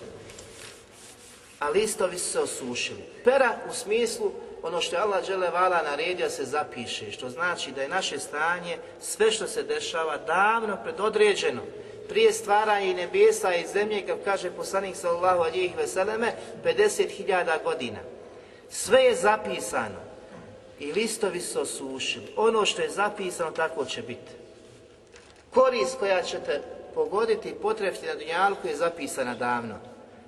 a listovi su se osušili. Pera u smislu ono što je Allah dželevala naredio se zapiše, što znači da je naše stanje, sve što se dešava, davno predodređeno. Prije stvaranja i nebesa i zemlje, kao kaže poslanik sallallahu alijih veseleme, 50.000 godina. Sve je zapisano i listovi su osušili. Ono što je zapisano, tako će biti. Korist koja ćete pogoditi i potrebiti na dunjalku je zapisana davno.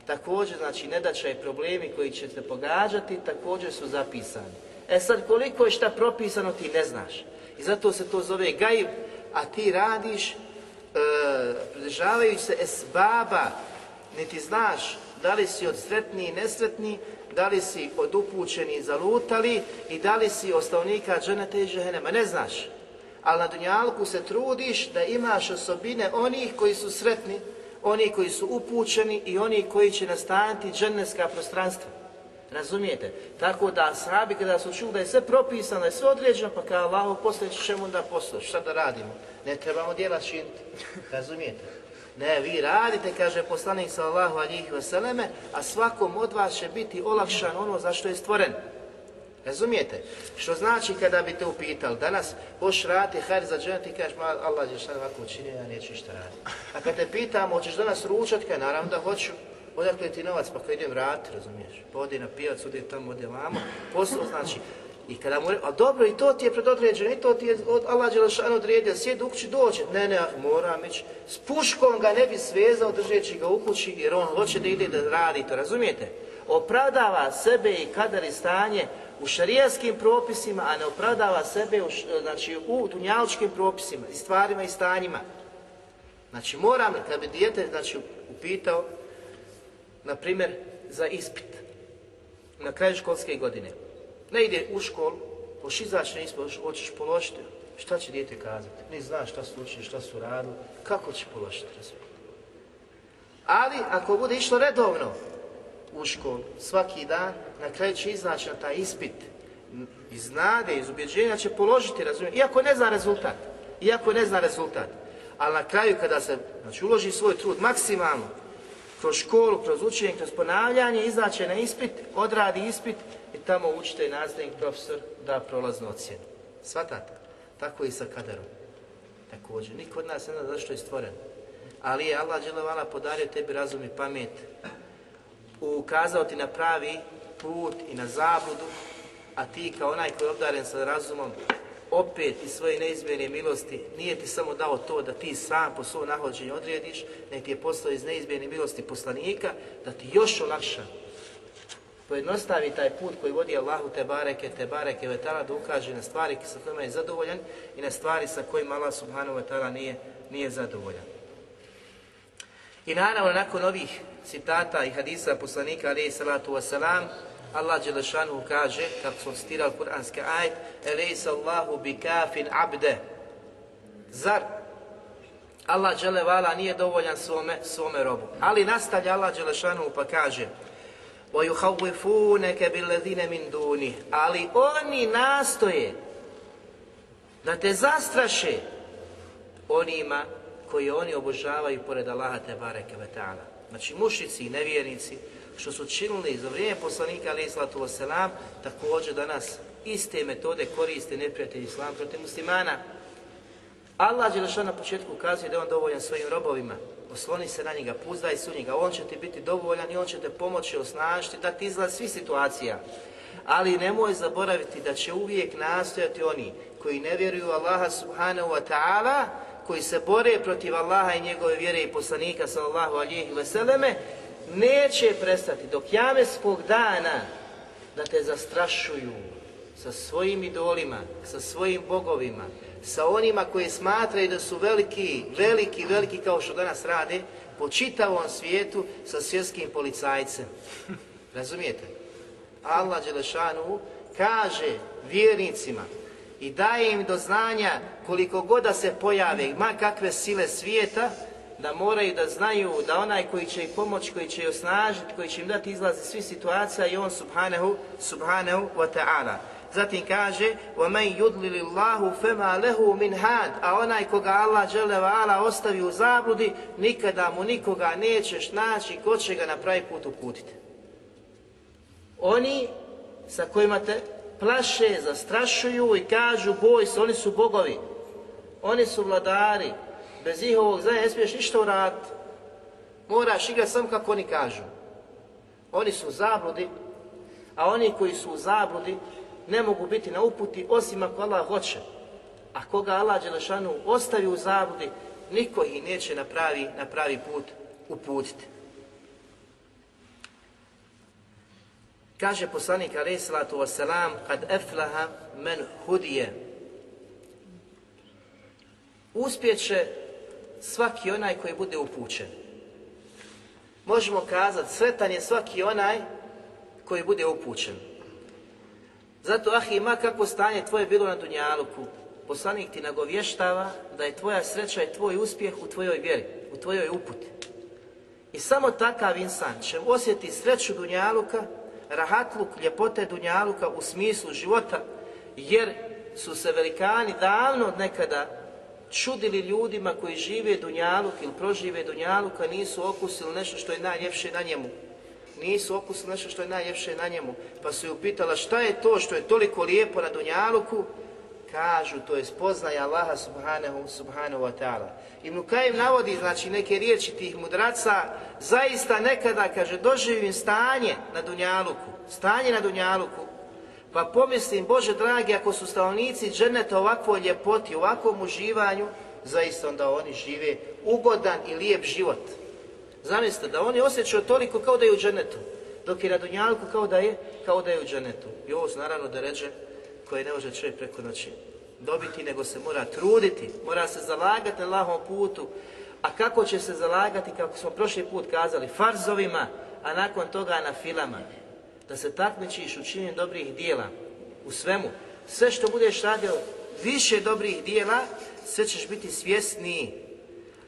Također, znači, nedača i problemi koji će te pogađati, također su zapisani. E sad, koliko je šta propisano, ti ne znaš. I zato se to zove gaib, a ti radiš, e, pridržavajući se esbaba, niti znaš da li si od sretni i nesretni, da li si od upućeni i zalutali i da li si ostavnika dženeta i. Ne znaš ali na dunjalku se trudiš da imaš osobine onih koji su sretni, oni koji su upućeni i oni koji će nastaniti dženneska prostranstva. Razumijete? Tako da sahabi kada su čuli da je sve propisano, da je sve određeno, pa kao Allaho poslije čemu da poslije, šta da radimo? Ne trebamo djela činiti. Razumijete? Ne, vi radite, kaže poslanik sallahu alihi vseleme, a svakom od vas će biti olakšan ono za što je stvoren. Razumijete? Što znači kada bi te upitali, danas hoš raditi hajr za dženet i kažeš, Allah je šta ovako učinio, ja neću ništa raditi. A kad te pitamo, hoćeš danas ručat, kaj naravno da hoću, odakle ti novac, pa kad idem vratiti, razumiješ? Pa odi na pijac, odi tamo, odi vamo, posao znači, i kada mu a dobro, i to ti je predodređeno, i to ti je od Allah Đelešan odredio, sjedi u kući, dođe. Ne, ne, moram ići. S puškom ga ne bi svezao držeći ga u kući, jer on hoće da ide da radi to, razumijete? Opravdava sebe i kadar i stanje u šarijaskim propisima, a ne opravdava sebe u, znači, u dunjaličkim propisima i stvarima i stanjima. Znači moram, kad bi dijete znači, upitao, na primjer, za ispit, na kraju školske godine, ne ide u školu, hoš izaći na ispit, hoćeš položiti, šta će dijete kazati? Ne zna šta su učili, šta su radili, kako će položiti? Ali, ako bude išlo redovno, u školu svaki dan, na kraju će iznaći na taj ispit iz nade, iz ubjeđenja će položiti, razumijem, iako ne zna rezultat, iako ne zna rezultat, ali na kraju kada se znači, uloži svoj trud maksimalno, kroz školu, kroz učenje, kroz ponavljanje, izaće na ispit, odradi ispit i tamo učitelj, nastavnik, profesor da prolaznu ocjenu. Svatate? Tako i sa kaderom. Također, niko od nas ne zna zašto je stvoren. Ali je Allah dželevala podario tebi razum i pamet, ukazao ti na pravi put i na zabludu, a ti kao onaj koji je obdaren sa razumom, opet iz svoje neizmjerne milosti nije ti samo dao to da ti sam po svom nahođenju odrediš, nego ti je poslao iz neizmjerne milosti poslanika da ti još olakša. Pojednostavi taj put koji vodi Allahu te bareke, te bareke vetala da ukaže na stvari sa kojima je zadovoljan i na stvari sa kojima Allah subhanahu wa ta'ala nije, nije zadovoljan. I naravno, nakon ovih citata i hadisa poslanika alaihi salatu wasalam, Allah Đelešanu kaže, kako smo citirali kuranski ajet, Elejsa Allahu bi kafin abde. Zar Allah Đelevala nije dovoljan svome, svome robu. Ali nastavlja Allah Đelešanu pa kaže, وَيُحَوِّفُونَكَ بِالَّذِينَ مِنْ دُونِهِ Ali oni nastoje da te zastraše onima koji oni obožavaju pored Allaha te bareke ve ta'ala. Znači mušici i nevjernici što su činili za vrijeme poslanika alaih sallatu wasalam, također danas iste metode koriste neprijatelji islam protiv muslimana. Allah Đelešan na početku ukazuje da je on dovoljan svojim robovima. Osloni se na njega, puzdaj se u njega, on će ti biti dovoljan i on će te pomoći, osnažiti, da ti izlaz svih situacija. Ali nemoj zaboraviti da će uvijek nastojati oni koji ne vjeruju Allaha subhanahu wa ta'ala, koji se bore protiv Allaha i njegove vjere i poslanika sallallahu alihi vseleme, neće prestati dok javeskog dana da te zastrašuju sa svojim idolima, sa svojim bogovima, sa onima koji smatraju da su veliki, veliki, veliki kao što danas rade, po čitavom svijetu sa svjetskim policajcem. Razumijete? Allah Đelešanu kaže vjernicima i daje im do znanja koliko god da se pojave, ma kakve sile svijeta, da moraju da znaju da onaj koji će im pomoć, koji će ih osnažiti, koji će im dati izlaz iz svih situacija i on subhanahu, subhanahu wa ta'ala. Zatim kaže: "Wa yudlil Allahu a onaj koga Allah dželle ala ostavi u zabludi, nikada mu nikoga nećeš naći ko će ga na pravi put uputiti. Oni sa kojima te plaše, zastrašuju i kažu boj se, oni su bogovi, oni su vladari, bez njihovog znanja ne smiješ ništa uraditi. Moraš igrati samo kako oni kažu. Oni su u zabludi, a oni koji su u zabludi ne mogu biti na uputi osim ako Allah hoće. A koga Allah Đelešanu ostavi u zabludi, niko ih neće na pravi, na pravi put uputiti. Kaže poslanik alaih salatu wasalam, kad eflaha men hudije. Uspjeće svaki onaj koji bude upućen. Možemo kazati, sretan je svaki onaj koji bude upućen. Zato, ah, ima kakvo stanje tvoje bilo na Dunjaluku, poslanik ti nagovještava da je tvoja sreća i tvoj uspjeh u tvojoj vjeri, u tvojoj uputi. I samo takav insan će osjetiti sreću Dunjaluka, rahatluk, ljepote Dunjaluka u smislu života, jer su se velikani davno od nekada čudili ljudima koji žive Dunjaluk ili prožive Dunjaluka, nisu okusili nešto što je najljepše na njemu. Nisu okusili nešto što je najljepše na njemu. Pa su ju pitala šta je to što je toliko lijepo na Dunjaluku? Kažu, to je spoznaj Allaha subhanahu, subhanahu wa ta'ala. Ibn Kajim navodi, znači, neke riječi tih mudraca, zaista nekada, kaže, doživim stanje na Dunjaluku, stanje na Dunjaluku, pa pomislim, Bože dragi, ako su stanovnici dženeta ovakvoj ljepoti, ovakvom uživanju, zaista onda oni žive ugodan i lijep život. Zamislite, da oni osjećaju toliko kao da je u dženetu, dok je na Dunjalku kao da je, kao da je u dženetu. I ovo naravno da ređe koje ne može čovjek preko noći dobiti, nego se mora truditi, mora se zalagati na lahom putu. A kako će se zalagati, kako smo prošli put kazali, farzovima, a nakon toga na filama. Da se takmičiš u činjenju dobrih dijela, u svemu. Sve što budeš radio više dobrih dijela, sve ćeš biti svjesniji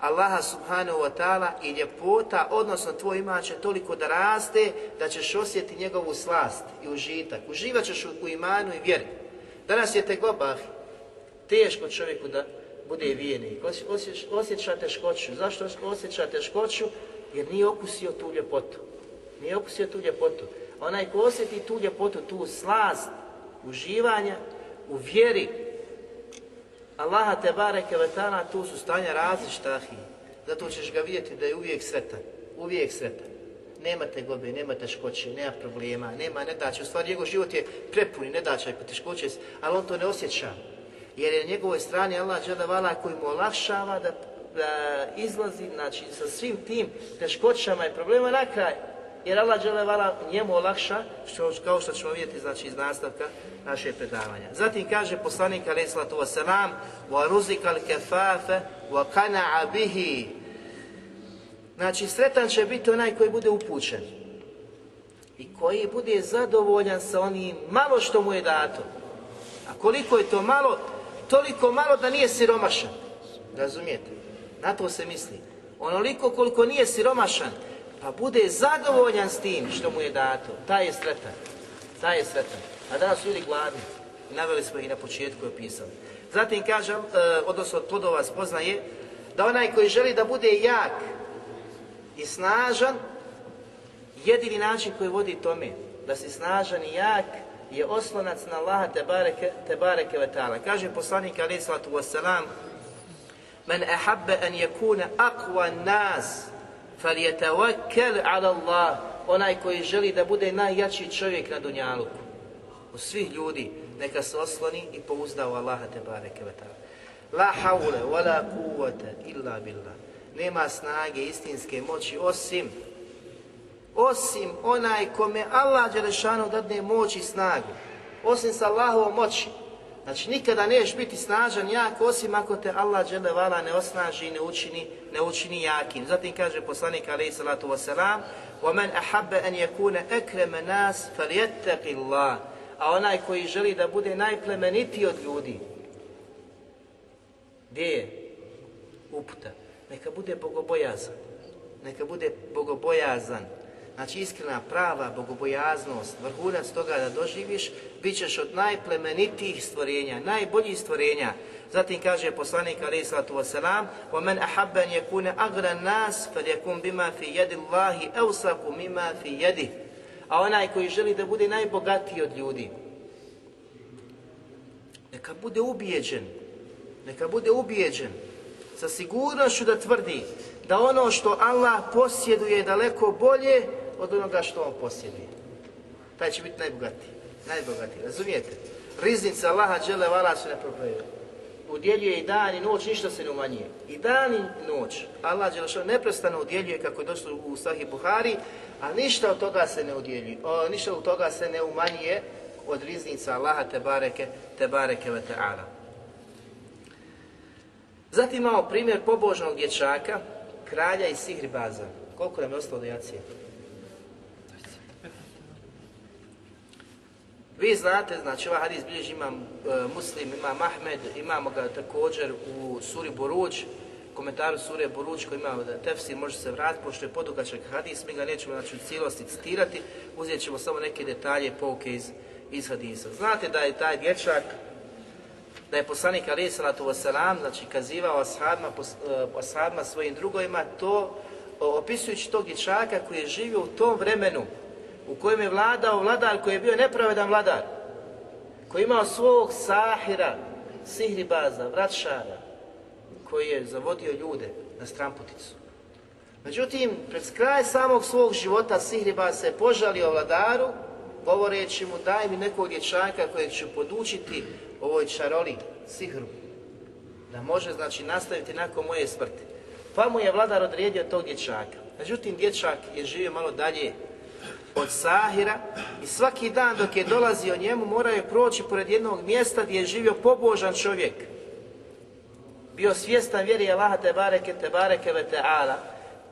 Allaha subhanahu wa ta'ala i ljepota, odnosno tvoj iman će toliko da raste da ćeš osjetiti njegovu slast i užitak. Uživat ćeš u imanu i vjeri. Danas je te globah, teško čovjeku da bude vijenik, osjeća, teškoću. Zašto osjeća teškoću? Jer nije okusio tu ljepotu. Nije okusio tu ljepotu. Onaj ko osjeti tu ljepotu, tu slast, uživanja, u vjeri, Allaha te bareke vetana, tu su stanja različita, Zato ćeš ga vidjeti da je uvijek sretan. Uvijek sretan Nema gobe, nema teškoće, nema problema, nema nedaće. U stvari njegov život je prepuni nedaća i poteškoće, ali on to ne osjeća. Jer je na njegovoj strani Allah vala koji mu olakšava da, da izlazi znači, sa svim tim teškoćama i problema na kraj. Jer Allah vala njemu olakša, što, kao što ćemo vidjeti znači, iz nastavka naše predavanja. Zatim kaže poslanik alaih sallatu wasalam وَرُزِكَ الْكَفَافَ وَقَنَعَ بِهِ Znači, sretan će biti onaj koji bude upućen i koji bude zadovoljan sa onim malo što mu je dato. A koliko je to malo, toliko malo da nije siromašan. Razumijete? Na to se misli. Onoliko koliko nije siromašan, pa bude zadovoljan s tim što mu je dato. Taj je sretan. Taj je sretan. A danas ljudi gladni. Naveli smo ih na početku i opisali. Zatim kažem, e, odnosno od plodova spoznaje, da onaj koji želi da bude jak i snažan, jedini način koji vodi tome, da si snažan i jak, je oslonac na Allaha te bareke, te bareke vetala. Kaže poslanik alaih sallatu wasalam, Men ahabbe an yakuna aqwa nas, falyatawakkal ala Allah. Onaj koji želi da bude najjači čovjek na dunjaluku. U svih ljudi, neka se osloni i pouzda u Allaha te bareke vetala. La haule, wa la kuvvete, illa billah Nema snage istinske moći osim osim onaj kome Allah Đelešanu dadne moć i snagu. Osim sa Allahovom moći. Znači nikada neš biti snažan, jak, osim ako te Allah Đelevala ne osnaži i ne učini, ne učini jakim. Zatim kaže poslanik alaih salatu wasalam وَمَنْ أَحَبَّ أَنْ يَكُونَ أَكْرَمَ نَاسِ فَلْيَتَّقِ اللَّهِ A onaj koji želi da bude najplemenitiji od ljudi, gdje je? Uputa. Neka bude bogobojazan. Neka bude bogobojazan. Znači iskrena, prava bogobojaznost, vrhunac toga da doživiš, bit ćeš od najplemenitijih stvorenja, najboljih stvorenja. Zatim kaže poslanik alaih sallatu wasalam وَمَنْ أَحَبَّ أَنْ يَكُونَ أَغْرَ النَّاسِ فَلْيَكُنْ بِمَا فِي يَدِ اللَّهِ أَوْسَكُ مِمَا فِي يَدِهِ A onaj koji želi da bude najbogatiji od ljudi, neka bude ubijeđen, neka bude ubijeđen sa sigurnošću da tvrdi da ono što Allah posjeduje je daleko bolje od onoga što on posjeduje. Taj će biti najbogatiji. Najbogatiji, razumijete? Riznica Allaha džele vala se ne probrojuje. Udjeljuje i dan i noć, ništa se ne umanjuje. I dan i noć. Allah džele neprestano udjeljuje kako je došlo u Sahih Buhari, a ništa od toga se ne udjeljuje. O, ništa od toga se ne umanjuje od riznica Allaha te bareke, te bareke ve ta'ala. Zatim imamo primjer pobožnog dječaka, kralja i sihribaza. Koliko nam je ostalo do jacije? Vi znate, znači ovaj hadis bilježi imam e, Muslim, ima Mahmed, imamo ga također u suri Boruđ, komentaru sure Boruđ koji ima tefsir, može se vratiti, pošto je podugačak hadis, mi ga nećemo znači, u cijelosti citirati, uzet ćemo samo neke detalje, pouke iz, iz hadisa. Znate da je taj dječak, da je poslanik Ali salatu wasalam, znači kazivao ashabima, e, ashabima svojim drugovima, to opisujući tog dječaka koji je živio u tom vremenu, u kojem je vladao vladar koji je bio nepravedan vladar, koji je imao svog sahira, sihribaza, vraćara, koji je zavodio ljude na stramputicu. Međutim, pred kraj samog svog života Sihribaz se požalio vladaru, govoreći mu daj mi nekog dječaka kojeg ću podučiti ovoj čaroli, sihru, da može znači nastaviti nakon moje smrti. Pa mu je vladar odredio tog dječaka. Međutim, dječak je živio malo dalje od Sahira i svaki dan dok je dolazio njemu morao je proći pored jednog mjesta gdje je živio pobožan čovjek. Bio svjestan vjeri Allaha te bareke te bareke ve.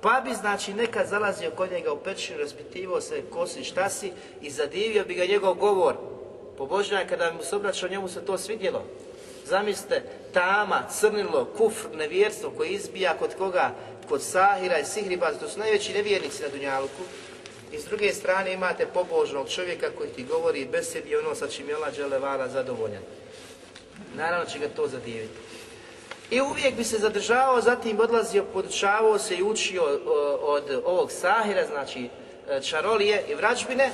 Pa bi znači nekad zalazio kod njega u pećinu, raspitivao se ko si, šta si i zadivio bi ga njegov govor. Pobožnjak kada mu se obraćao njemu se to svidjelo. Zamislite, tama, crnilo, kufr, nevjerstvo koji izbija kod koga? Kod Sahira i Sihriba, to su najveći nevjernici na Dunjaluku i s druge strane imate pobožnog čovjeka koji ti govori besedi ono sa čim je Allah zadovoljan. Naravno će ga to zadiviti. I uvijek bi se zadržavao, zatim odlazio, podučavao se i učio od ovog sahira, znači e, čarolije i vrađbine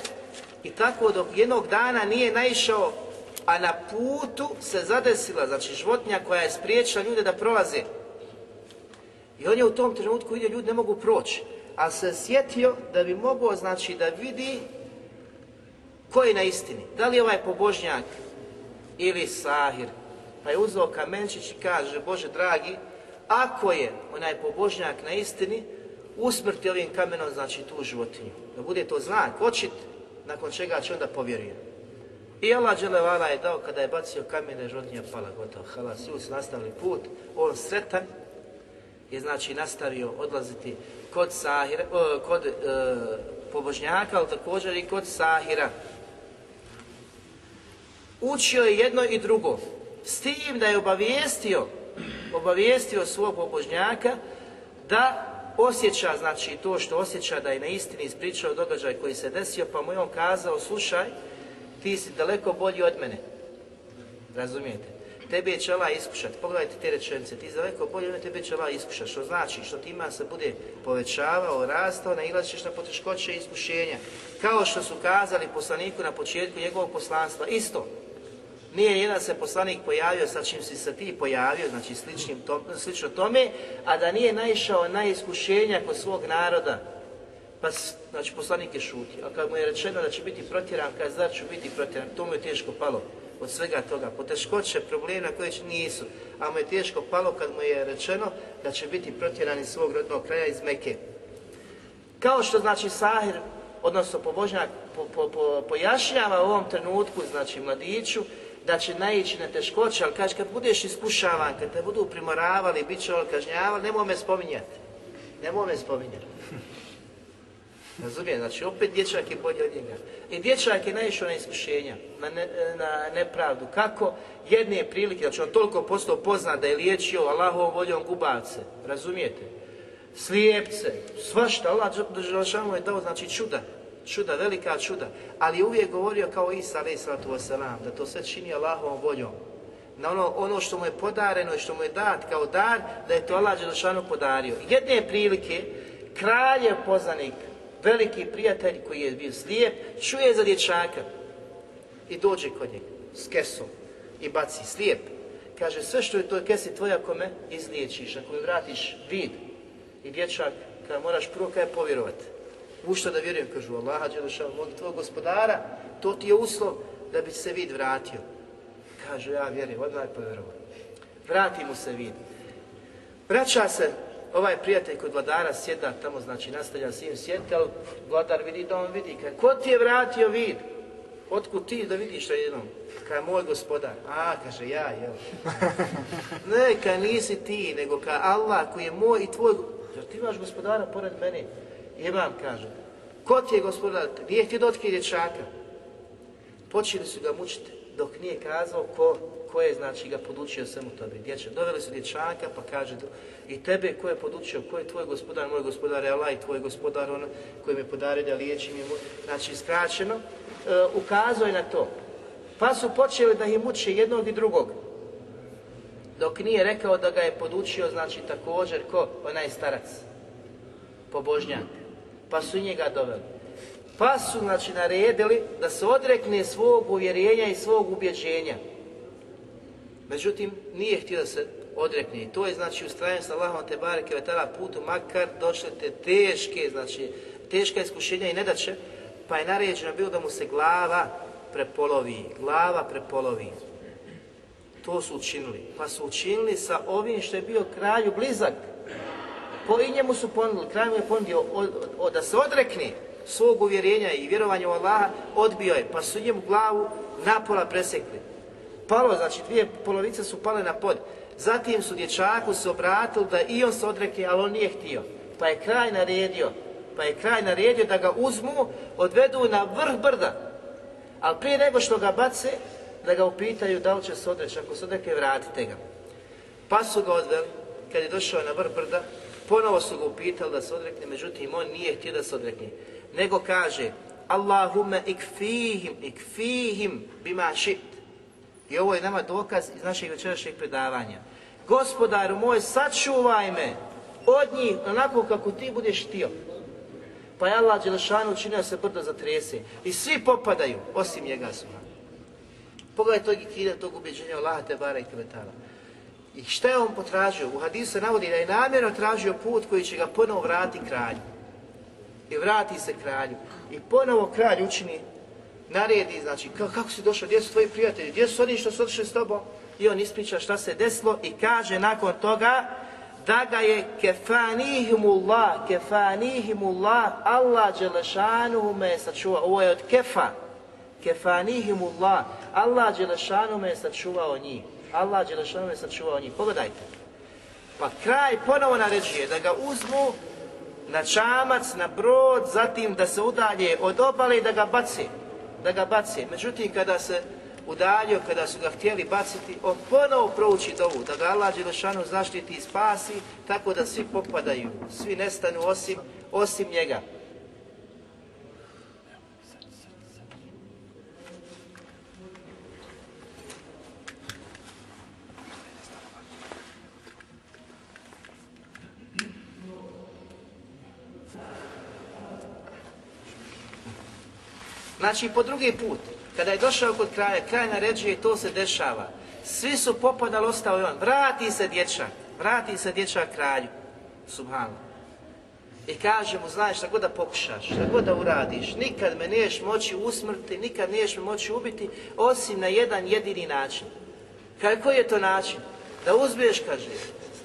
i tako dok jednog dana nije naišao, a na putu se zadesila, znači životinja koja je spriječila ljude da prolaze. I on je u tom trenutku vidio ljudi ne mogu proći, ali se sjetio da bi mogao, znači, da vidi ko je na istini. Da li je ovaj pobožnjak ili sahir, pa je uzeo kamenčić i kaže, Bože dragi, ako je onaj pobožnjak na istini, usmrti ovim kamenom, znači tu životinju. Da bude to znak, očit, nakon čega će onda povjeruje. I Allah Đelevala je dao, kada je bacio kamene, životinja pala, gotovo, halas, su nastavili put, on sretan, je znači nastavio odlaziti kod Sahira, kod e, pobožnjaka, ali također i kod Sahira. Učio je jedno i drugo. S tim da je obavijestio, obavijestio svog pobožnjaka da osjeća, znači to što osjeća da je na istini ispričao događaj koji se desio, pa mu je on kazao, slušaj, ti si daleko bolji od mene. Razumijete? Tebe će Allah iskušati. Pogledajte te rečenice, ti si daleko bolji od mene, tebe će Allah iskušati. Što znači? Što ti ima se bude povećavao, rastao, nailazit na poteškoće i iskušenja. Kao što su kazali poslaniku na početku njegovog poslanstva. Isto. Nije jedan se poslanik pojavio sa čim si se ti pojavio, znači sličnim slično tome, a da nije naišao na iskušenja kod svog naroda. Pa, znači, poslanik je šutio. A kad mu je rečeno da će biti protjeran, kad zar ću biti protjeran, to mu je teško palo od svega toga. Poteškoće, problema koje nisu, a mu je teško palo kad mu je rečeno da će biti protjeran iz svog rodnog kraja iz Meke. Kao što znači Sahir, odnosno pobožnjak, po, pojašnjava u ovom trenutku, znači mladiću, da će naići na teškoće, ali kaže kad budeš iskušavan, kad te budu primoravali, bit će kažnjavali, nemoj me spominjati. Nemoj me spominjati. Razumijem, znači opet dječak je bolji od njega. I dječak je naišao na iskušenja, na, na nepravdu. Kako? Jedne prilike, znači on toliko postao poznat da je liječio Allahovom voljom gubavce. Razumijete? Slijepce, svašta, Allah je dao znači čuda čuda, velika čuda, ali je uvijek govorio kao Isa wasalam, da to sve čini Allahovom voljom. Na ono, ono što mu je podareno i što mu je dat kao dar, da je to Allah Đelešanu podario. Jedne prilike, kralj je poznanik, veliki prijatelj koji je bio slijep, čuje za dječaka i dođe kod njega s kesom i baci slijep. Kaže, sve što je to kesi tvoja ako me izliječiš, ako mi vratiš vid. I dječak, kada moraš prvo kada je povjerovati. U što da vjerujem, kažu Allaha Đelešanu, od tvojeg gospodara, to ti je uslov da bi se vid vratio. Kažu, ja vjerujem, odmah je povjerovao. Vrati mu se vid. Vraća se ovaj prijatelj kod vladara sjeda tamo, znači nastavlja s njim sjediti, ali vladar vidi da on vidi. Kaj, ko ti je vratio vid? Otkud ti da vidiš jednom? Kaj moj gospodar. A, kaže, ja, jel? Ne, kaj nisi ti, nego kaj Allah koji je moj i tvoj. Zar ti imaš gospodara pored mene? Imam, kaže. Ko ti je gospodar? Nije htio da otkrije dječaka. Počeli su ga mučiti dok nije kazao ko, ko je znači ga podučio svemu tome. Dječak. Doveli su dječaka pa kaže i tebe ko je podučio, ko je tvoj gospodar, moj gospodar je Allah i tvoj gospodar on koji me podario da liječim je znači skraćeno, e, ukazuje na to. Pa su počeli da ih muče jednog i drugog. Dok nije rekao da ga je podučio, znači također ko? Onaj starac, pobožnjak pa su njega doveli. Pa su znači naredili da se odrekne svog uvjerenja i svog ubjeđenja. Međutim, nije htio da se odrekne. I to je znači ustrajan sa Allahom te bareke ve putu, makar došle te teške, znači teška iskušenja i nedaće, pa je naređeno bilo da mu se glava prepolovi, glava prepolovi. To su učinili. Pa su učinili sa ovim što je bio kralju blizak, po i njemu su ponudili, kraj mu je ponudio da se odrekne svog uvjerenja i vjerovanja u Allaha, odbio je, pa su njemu glavu napola presekli. Palo, znači dvije polovice su pale na pod. Zatim su dječaku se obratili da i on se odrekne, ali on nije htio. Pa je kraj naredio, pa je kraj naredio da ga uzmu, odvedu na vrh brda. Ali prije nego što ga bace, da ga upitaju da li će se odreći, ako se odrekne, vratite ga. Pa su ga odveli, kad je došao na vrh brda, Ponovo su ga upitali da se odrekne, međutim on nije htio da se odrekne. Nego kaže Allahumme ikfihim, ikfihim bima šit. I ovo je nama dokaz iz našeg večerašnjeg predavanja. gospodaru moj, sačuvaj me od njih onako kako ti budeš htio. Pa je Allah Đelešanu učinio se brdo zatrese i svi popadaju, osim njega su. Pogledaj tog ikide, tog ubeđenja Allaha te bara i kvetala. I šta je on potražio? U hadisu navodi da je namjerno tražio put koji će ga ponovo vratiti kralju. I vrati se kralju. I ponovo kralj učini, naredi, znači, kako, si došao, gdje su tvoji prijatelji, gdje su oni što su otišli s tobom? I on ispriča šta se desilo i kaže nakon toga da ga je kefanihimullah, kefanihimullah, Allah Đelešanuhu me sačuvao. Ovo je od kefa. Kefanihimullah, Allah Đelešanuhu me sačuvao njih. Allah Đelešanuhu me je sačuvao njih. Pogledajte. Pa kraj ponovo naređuje da ga uzmu na čamac, na brod, zatim da se udalje od obale i da ga baci. Da ga baci. Međutim, kada se udaljio, kada su ga htjeli baciti, on ponovo prouči dovu, da ga Allah Đelešanu zaštiti i spasi, tako da svi popadaju, svi nestanu osim, osim njega. Znači, po drugi put, kada je došao kod kraja, kraj naređuje i to se dešava. Svi su popadali, ostao je on. Vrati se dječak, vrati se dječak kralju. Subhanallah. I kaže mu, znaš, šta god da pokušaš, šta god da uradiš, nikad me niješ moći usmrti, nikad niješ me moći ubiti, osim na jedan jedini način. Kaj, koji je to način? Da uzmiješ, kaže,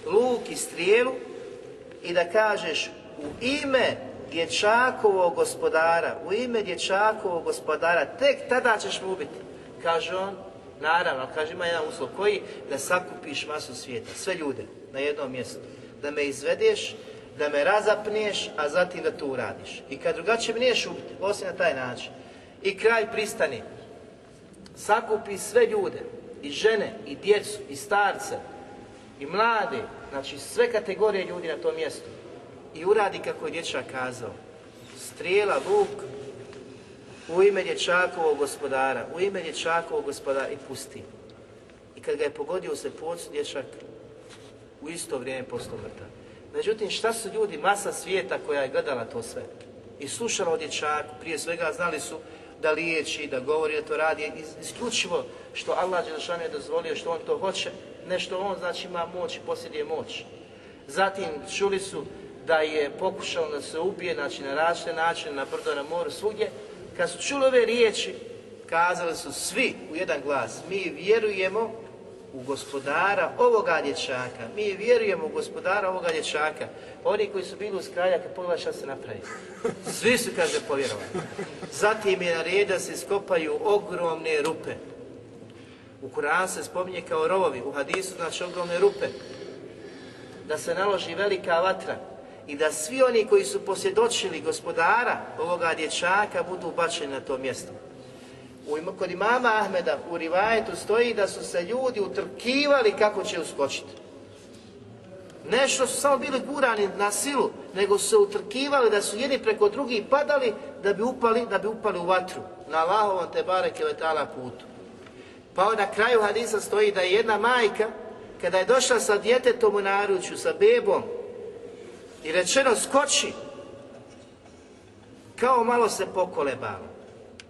luk i strijelu i da kažeš u ime dječakovog gospodara, u ime dječakovog gospodara, tek tada ćeš mu ubiti. Kaže on, naravno, kaže ima jedan uslov koji, da sakupiš masu svijeta, sve ljude na jednom mjestu, da me izvedeš, da me razapneš, a zatim da to uradiš. I kad drugačije me niješ ubiti, osim na taj način. I kraj pristani, sakupi sve ljude, i žene, i djecu, i starce, i mlade, znači sve kategorije ljudi na tom mjestu i uradi kako je dječak kazao. Strijela, luk, u ime dječakovog gospodara, u ime dječakovog gospodara i pusti. I kad ga je pogodio se pocu, dječak u isto vrijeme postao mrtav. Međutim, šta su ljudi, masa svijeta koja je gledala to sve i slušala o dječaku, prije svega znali su da liječi, da govori, da to radi, isključivo što Allah Đelešanu je dozvolio, što on to hoće, ne što on znači ima moć i posjeduje moć. Zatim čuli su da je pokušao da se ubije, znači na različite načine, na brdo, na moru, svugdje. Kad su čuli ove riječi, kazali su svi u jedan glas, mi vjerujemo u gospodara ovoga dječaka. Mi vjerujemo u gospodara ovoga dječaka. Oni koji su bili uz kralja, kad pogledaj šta se napravi. Svi su, kaže, povjerovali. Zatim je na red da se skopaju ogromne rupe. U Kur'an se spominje kao rovovi, u hadisu znači ogromne rupe. Da se naloži velika vatra i da svi oni koji su posvjedočili gospodara ovoga dječaka budu bačeni na to mjesto. U, kod imama Ahmeda u rivajetu stoji da su se ljudi utrkivali kako će uskočiti. Nešto su samo bili gurani na silu, nego su se utrkivali da su jedni preko drugih padali da bi upali, da bi upali u vatru na Allahovom te bareke letala putu. Pa na kraju hadisa stoji da je jedna majka kada je došla sa djetetom u naručju, sa bebom, i rečeno skoči, kao malo se pokolebalo.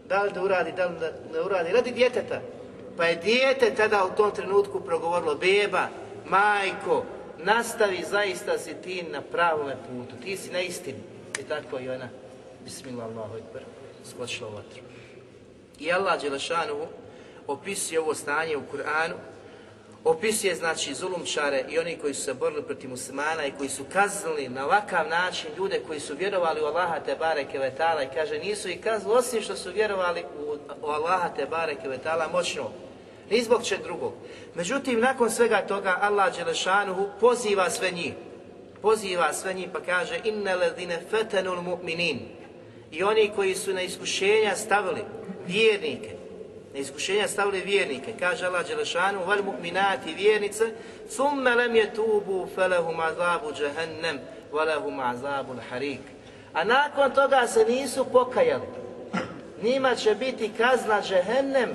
Da li da uradi, da li da ne uradi, radi djeteta. Pa je dijete tada u tom trenutku progovorilo, beba, majko, nastavi, zaista si ti na pravome putu, ti si na istini. I tako i ona, bismillah Allahu ekber, skočila u vatru. I Allah Đelešanu opisuje ovo stanje u Kur'anu opisuje znači zulumčare i oni koji su se borili protiv muslimana i koji su kaznili na ovakav način ljude koji su vjerovali u Allaha te bareke vetala i kaže nisu ih kaznili osim što su vjerovali u, u Allaha te bareke vetala moćno. Ni zbog čeg drugog. Međutim, nakon svega toga Allah Đelešanuhu poziva sve njih. Poziva sve njih pa kaže inne ledine fetenul mu'minin. I oni koji su na iskušenja stavili vjernike, na iskušenja stavili vjernike. Kaže Allah Đelešanu, val mu'minati vjernice, summe lem je tubu azabu džehennem, valehum azabu harik. A nakon toga se nisu pokajali. Njima će biti kazna džehennem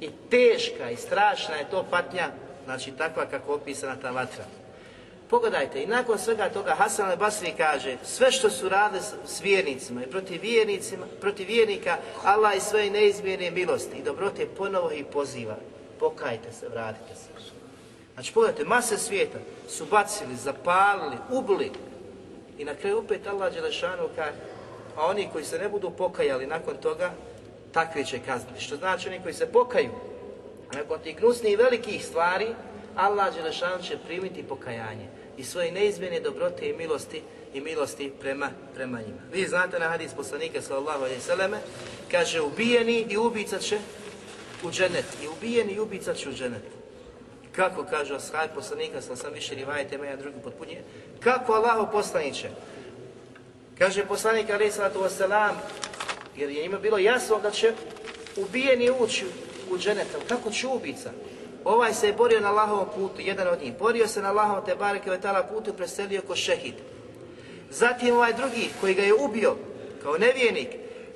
i teška i strašna je to patnja znači takva kako opisana ta vatra. Pogledajte, i nakon svega toga Hasan al-Basri kaže, sve što su radili s vjernicima i protiv, vjernicima, protiv vjernika, Allah i svoje neizmjerne milosti i dobrote ponovo ih poziva. Pokajte se, vratite se. Znači, pogledajte, mase svijeta su bacili, zapalili, ubili. I na kraju opet Allah Đelešanu kaže, a oni koji se ne budu pokajali nakon toga, takve će kazniti. Što znači oni koji se pokaju, nakon tih gnusnih i velikih stvari, Allah Đelešanu će primiti pokajanje i svoje neizmjene dobrote i milosti i milosti prema, prema njima. Vi znate na hadis poslanika sallallahu alejhi ve selleme kaže ubijeni i ubica će u dženet i ubijeni i ubica će u dženet. Kako kaže ashab poslanika, sam sam više rivajete, jedan drugi potpunje. Kako Allahu poslaniće? Kaže poslanik alejhi salatu vesselam, jer je njima bilo jasno da će ubijeni ući u dženet, kako će ubica? Ovaj se je borio na Allahovom putu, jedan od njih. Borio se na Allahovom te bareke vetala putu i preselio ko šehid. Zatim ovaj drugi koji ga je ubio kao nevijenik,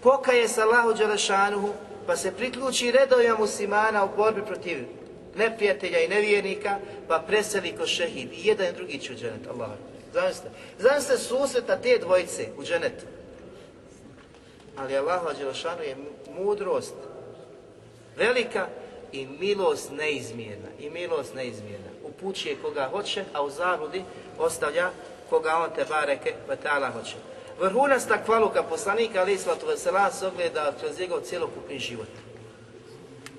pokaje se Allahu Đelešanuhu, pa se priključi redovima muslimana u borbi protiv neprijatelja i nevijenika, pa preseli ko šehid. I jedan i drugi će u dženet, Allah. Zamislite, zamislite susreta te dvojice u dženetu. Ali Allah je mudrost velika i milost neizmjerna. I milost neizmjerna. Upućuje koga hoće, a u zabludi ostavlja koga on te bareke vatala hoće. Vrhunac takvaluka poslanika ali islatu vesela se ogleda kroz njegov cjelokupni život.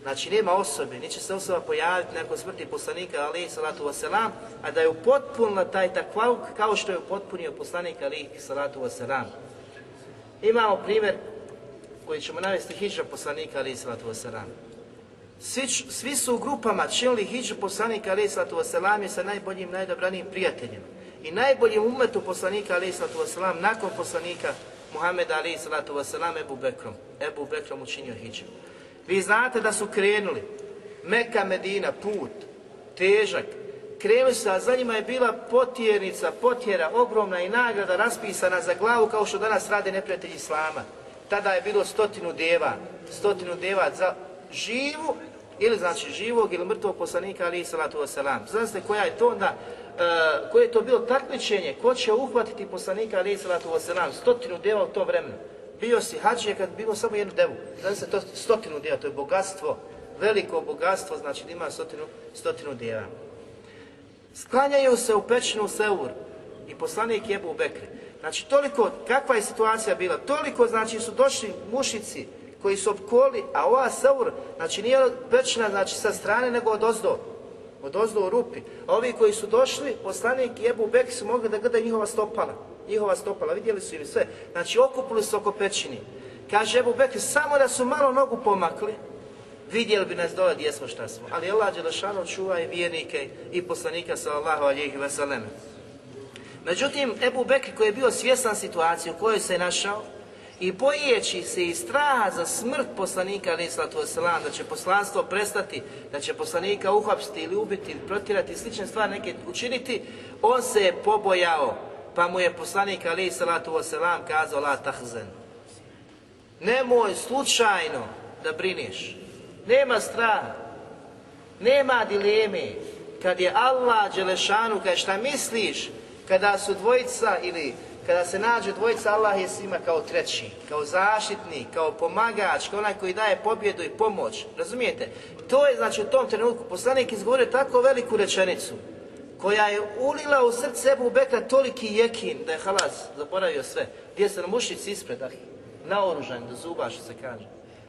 Znači nema osobe, neće se osoba pojaviti nakon smrti poslanika ali salatu wasalam, a da je upotpunila taj takvaluk kao što je upotpunio poslanik ali salatu wasalam. Imamo primjer koji ćemo navesti hijđa poslanika ali salatu wasalam. Svi, svi su u grupama činili hijđu poslanika ali salatu wasalam sa najboljim, najdobranijim prijateljem. I najboljim umetu poslanika ali salatu wasalam nakon poslanika Muhameda ali salatu wasalam Ebu Bekrom. Ebu Bekrom učinio hijđu. Vi znate da su krenuli Meka, Medina, put, težak. Krenuli su, a za njima je bila potjernica, potjera, ogromna i nagrada raspisana za glavu kao što danas rade neprijatelji Islama. Tada je bilo stotinu deva, stotinu deva za živu ili znači živog ili mrtvog poslanika ali i salatu wasalam. Znate koja je to onda, uh, koje je to bilo takmičenje, ko će uhvatiti poslanika ali salatu wasalam, stotinu deva u to vremenu bio si hađije kad bilo samo jednu devu. Se to stotinu djeva, to je bogatstvo, veliko bogatstvo, znači da ima stotinu, stotinu djeva. Sklanjaju se u pećinu Seur i poslanik je u Bekri. Znači toliko, kakva je situacija bila, toliko znači su došli mušici koji su opkoli, a ova Seur, znači nije pećina znači sa strane nego od ozdo, od ozdo u rupi. A ovi koji su došli, poslanik i Ebu Bekri su mogli da gledaju njihova stopala njihova stopala, vidjeli su im sve. Znači, okupili su oko pećini. Kaže Ebu Bekr, samo da su malo nogu pomakli, vidjeli bi nas dole gdje smo šta smo. Ali Allah Đelešanu čuva i vjernike i poslanika sallallahu alihi veseleme. Međutim, Ebu Bekr koji je bio svjestan situacije u kojoj se je našao i bojeći se i straha za smrt poslanika wasalam, da će poslanstvo prestati, da će poslanika uhapsiti ili ubiti, ili protirati, slične stvari neke učiniti, on se je pobojao pa mu je poslanik ali salatu wasalam kazao la tahzen. Nemoj slučajno da brineš. Nema straha. Nema dileme. Kad je Allah Đelešanu, kada šta misliš, kada su dvojica ili kada se nađe dvojica, Allah je svima kao treći, kao zaštitnik, kao pomagač, kao onaj koji daje pobjedu i pomoć. Razumijete? To je znači u tom trenutku poslanik izgovorio tako veliku rečenicu koja je ulila u srce Ebu Bekra toliki jekin da je halas zaboravio sve. Gdje se na ispred, ah, naoružan do zuba što se kaže.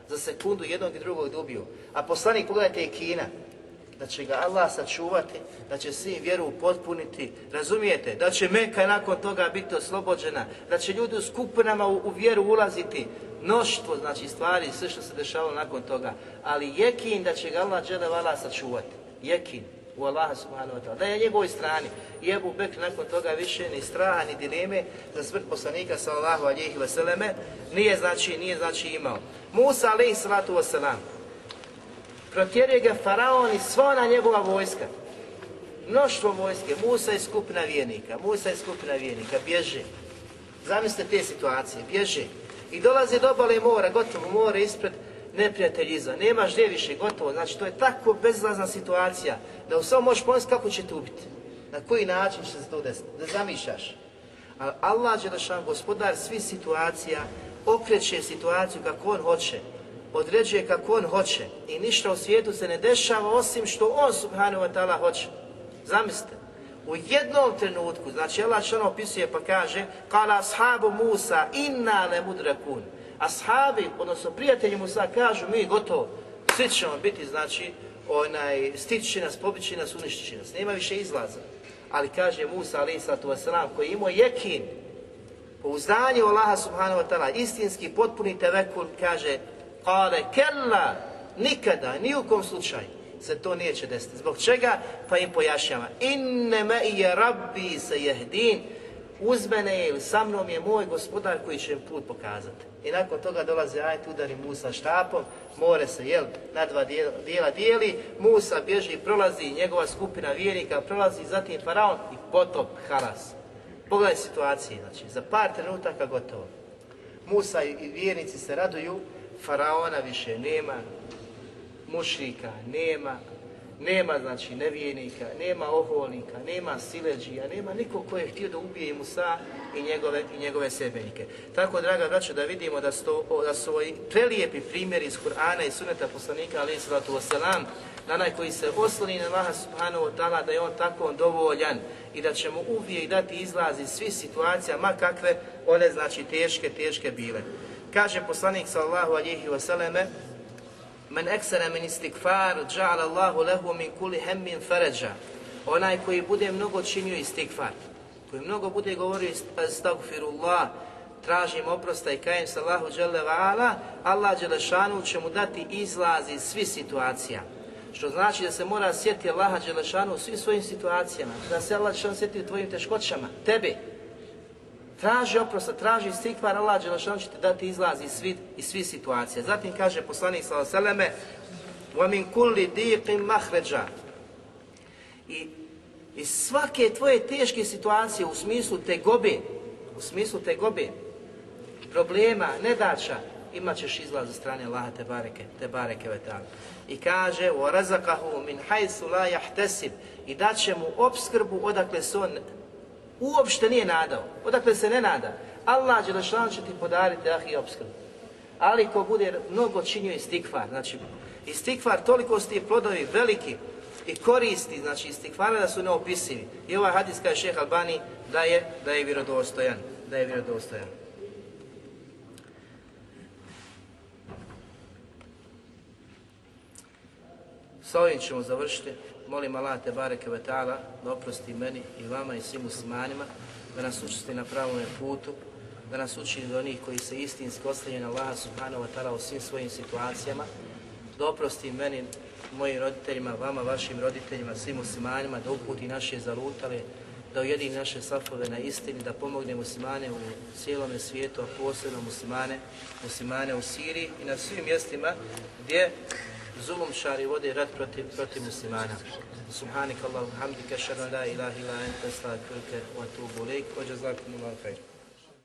Za sekundu jednog i drugog dubiju. A poslanik, pogledajte, je Kina. Da će ga Allah sačuvati, da će svim vjeru upotpuniti, razumijete? Da će Meka nakon toga biti oslobođena, da će ljudi u skupinama u, u vjeru ulaziti, mnoštvo, znači stvari, sve što se dešavalo nakon toga. Ali jekin da će ga Allah dželevala sačuvati. Jekin u Allaha subhanahu wa ta'ala, da je njegovoj strani. I Ebu Bekr nakon toga više ni straha ni dileme za smrt poslanika sallallahu alihi vseleme nije znači, nije znači imao. Musa alihi sallatu wasalam protjeruje ga faraon i sva ona njegova vojska. Mnoštvo vojske, Musa je skupina vijenika, Musa je skupina vijenika, bježe. Zamislite te situacije, bježe. I dolaze do obale mora, gotovo more ispred, neprijatelj iza, nemaš gdje više, gotovo. Znači, to je tako bezlazna situacija da u samo možeš pomisliti kako će te ubiti. Na koji način će se to desiti, da zamišljaš. Ali Allah Đelešan, gospodar svih situacija, okreće situaciju kako on hoće, određuje kako on hoće i ništa u svijetu se ne dešava osim što on subhanahu wa ta'ala hoće. Zamislite, u jednom trenutku, znači Allah što ono opisuje pa kaže Kala ashabu Musa inna le mudrakun. Ashabi, odnosno prijatelji Musa kažu mi gotovo, svi ćemo biti, znači, onaj, stići nas, pobići nas, uništit nas, nema više izlaza. Ali kaže Musa wasalam koji imao jekin, pouzdanje Allaha subhanahu wa ta'ala, istinski, potpuni tevekul, kaže Kale kella, nikada, ni u kom slučaju se to neće desiti. Zbog čega? Pa im pojašnjava. Inne me je rabbi se jehdin, uz mene sa mnom je moj gospodar koji će im put pokazati. I nakon toga dolazi ajet, udari Musa štapom, more se jel, na dva dijela dijeli, Musa bježi, prolazi, njegova skupina vjernika prolazi, zatim faraon i potop, halas. Pogledaj situacije, znači, za par trenutaka gotovo. Musa i vjernici se raduju, faraona više nema, mušrika nema, nema znači nevijenika, nema oholnika, nema sileđija, nema nikog ko je htio da ubije Musa i njegove, i njegove sebenike. Tako, draga braćo, da vidimo da su, da su prelijepi primjeri iz Kur'ana i suneta poslanika, ali sallatu wasalam, na onaj koji se osloni na Allaha subhanahu wa ta'ala, da je on tako dovoljan i da ćemo uvijek dati izlaz iz svih situacija, ma kakve one znači teške, teške bile. Kaže poslanik sallallahu alihi wasallame, Men eksera min istikfar, dža'ala Allahu lehu min kuli hemmin feređa. Onaj koji bude mnogo činio istikfar, koji mnogo bude govorio astagfirullah, tražim oprosta i kajem se Allahu dželle ala, Allah Đelešanu će mu dati izlaz iz svih situacija. Što znači da se mora sjetiti Allaha Đelešanu u svim svojim situacijama, da se Allah Đelešanu sjeti u tvojim teškoćama, tebi, Traži oprosta, traži istikvar, Allah Đelešan će ti dati izlaz iz svih, iz svih situacija. Zatim kaže poslanik ve selleme: "Wa min kulli diqin makhraja." I iz svake tvoje teške situacije u smislu tegobe, u smislu tegobe, problema, nedača, imat ćeš izlaz za strane Allaha te bareke, te bareke ve I kaže: "Wa razaqahu min haythu la yahtasib." I daće mu obskrbu odakle se on uopšte nije nadao. Odakle se ne nada? Allah Đelešan će ti podariti ah i obskrbu. Ali ko bude mnogo činio istikvar, znači istikvar toliko su ti plodovi veliki i koristi, znači istikvara da su neopisivi. I ovaj hadis kaže šeha Albani da je, da je vjerodostojan, da je vjerodostojan. Sa ovim ćemo završiti. Molim Allah te bareke ve ta'ala da oprosti meni i vama i svim muslimanima, da nas učesti na pravom putu, da nas učini do onih koji se istinski ostavljaju na Allah subhanahu wa ta'ala u svim svojim situacijama, da oprosti meni, mojim roditeljima, vama, vašim roditeljima, svim muslimanima, da uputi naše zalutale, da ujedini naše safove na istini, da pomogne muslimane u cijelome svijetu, a posebno muslimane, muslimane u Siriji i na svim mjestima gdje zulumčari vode rat protiv, protiv muslimana. Subhanik Allahu hamdika, šarna la ilaha ila enta, stavak wa wa jazakum Allah khair.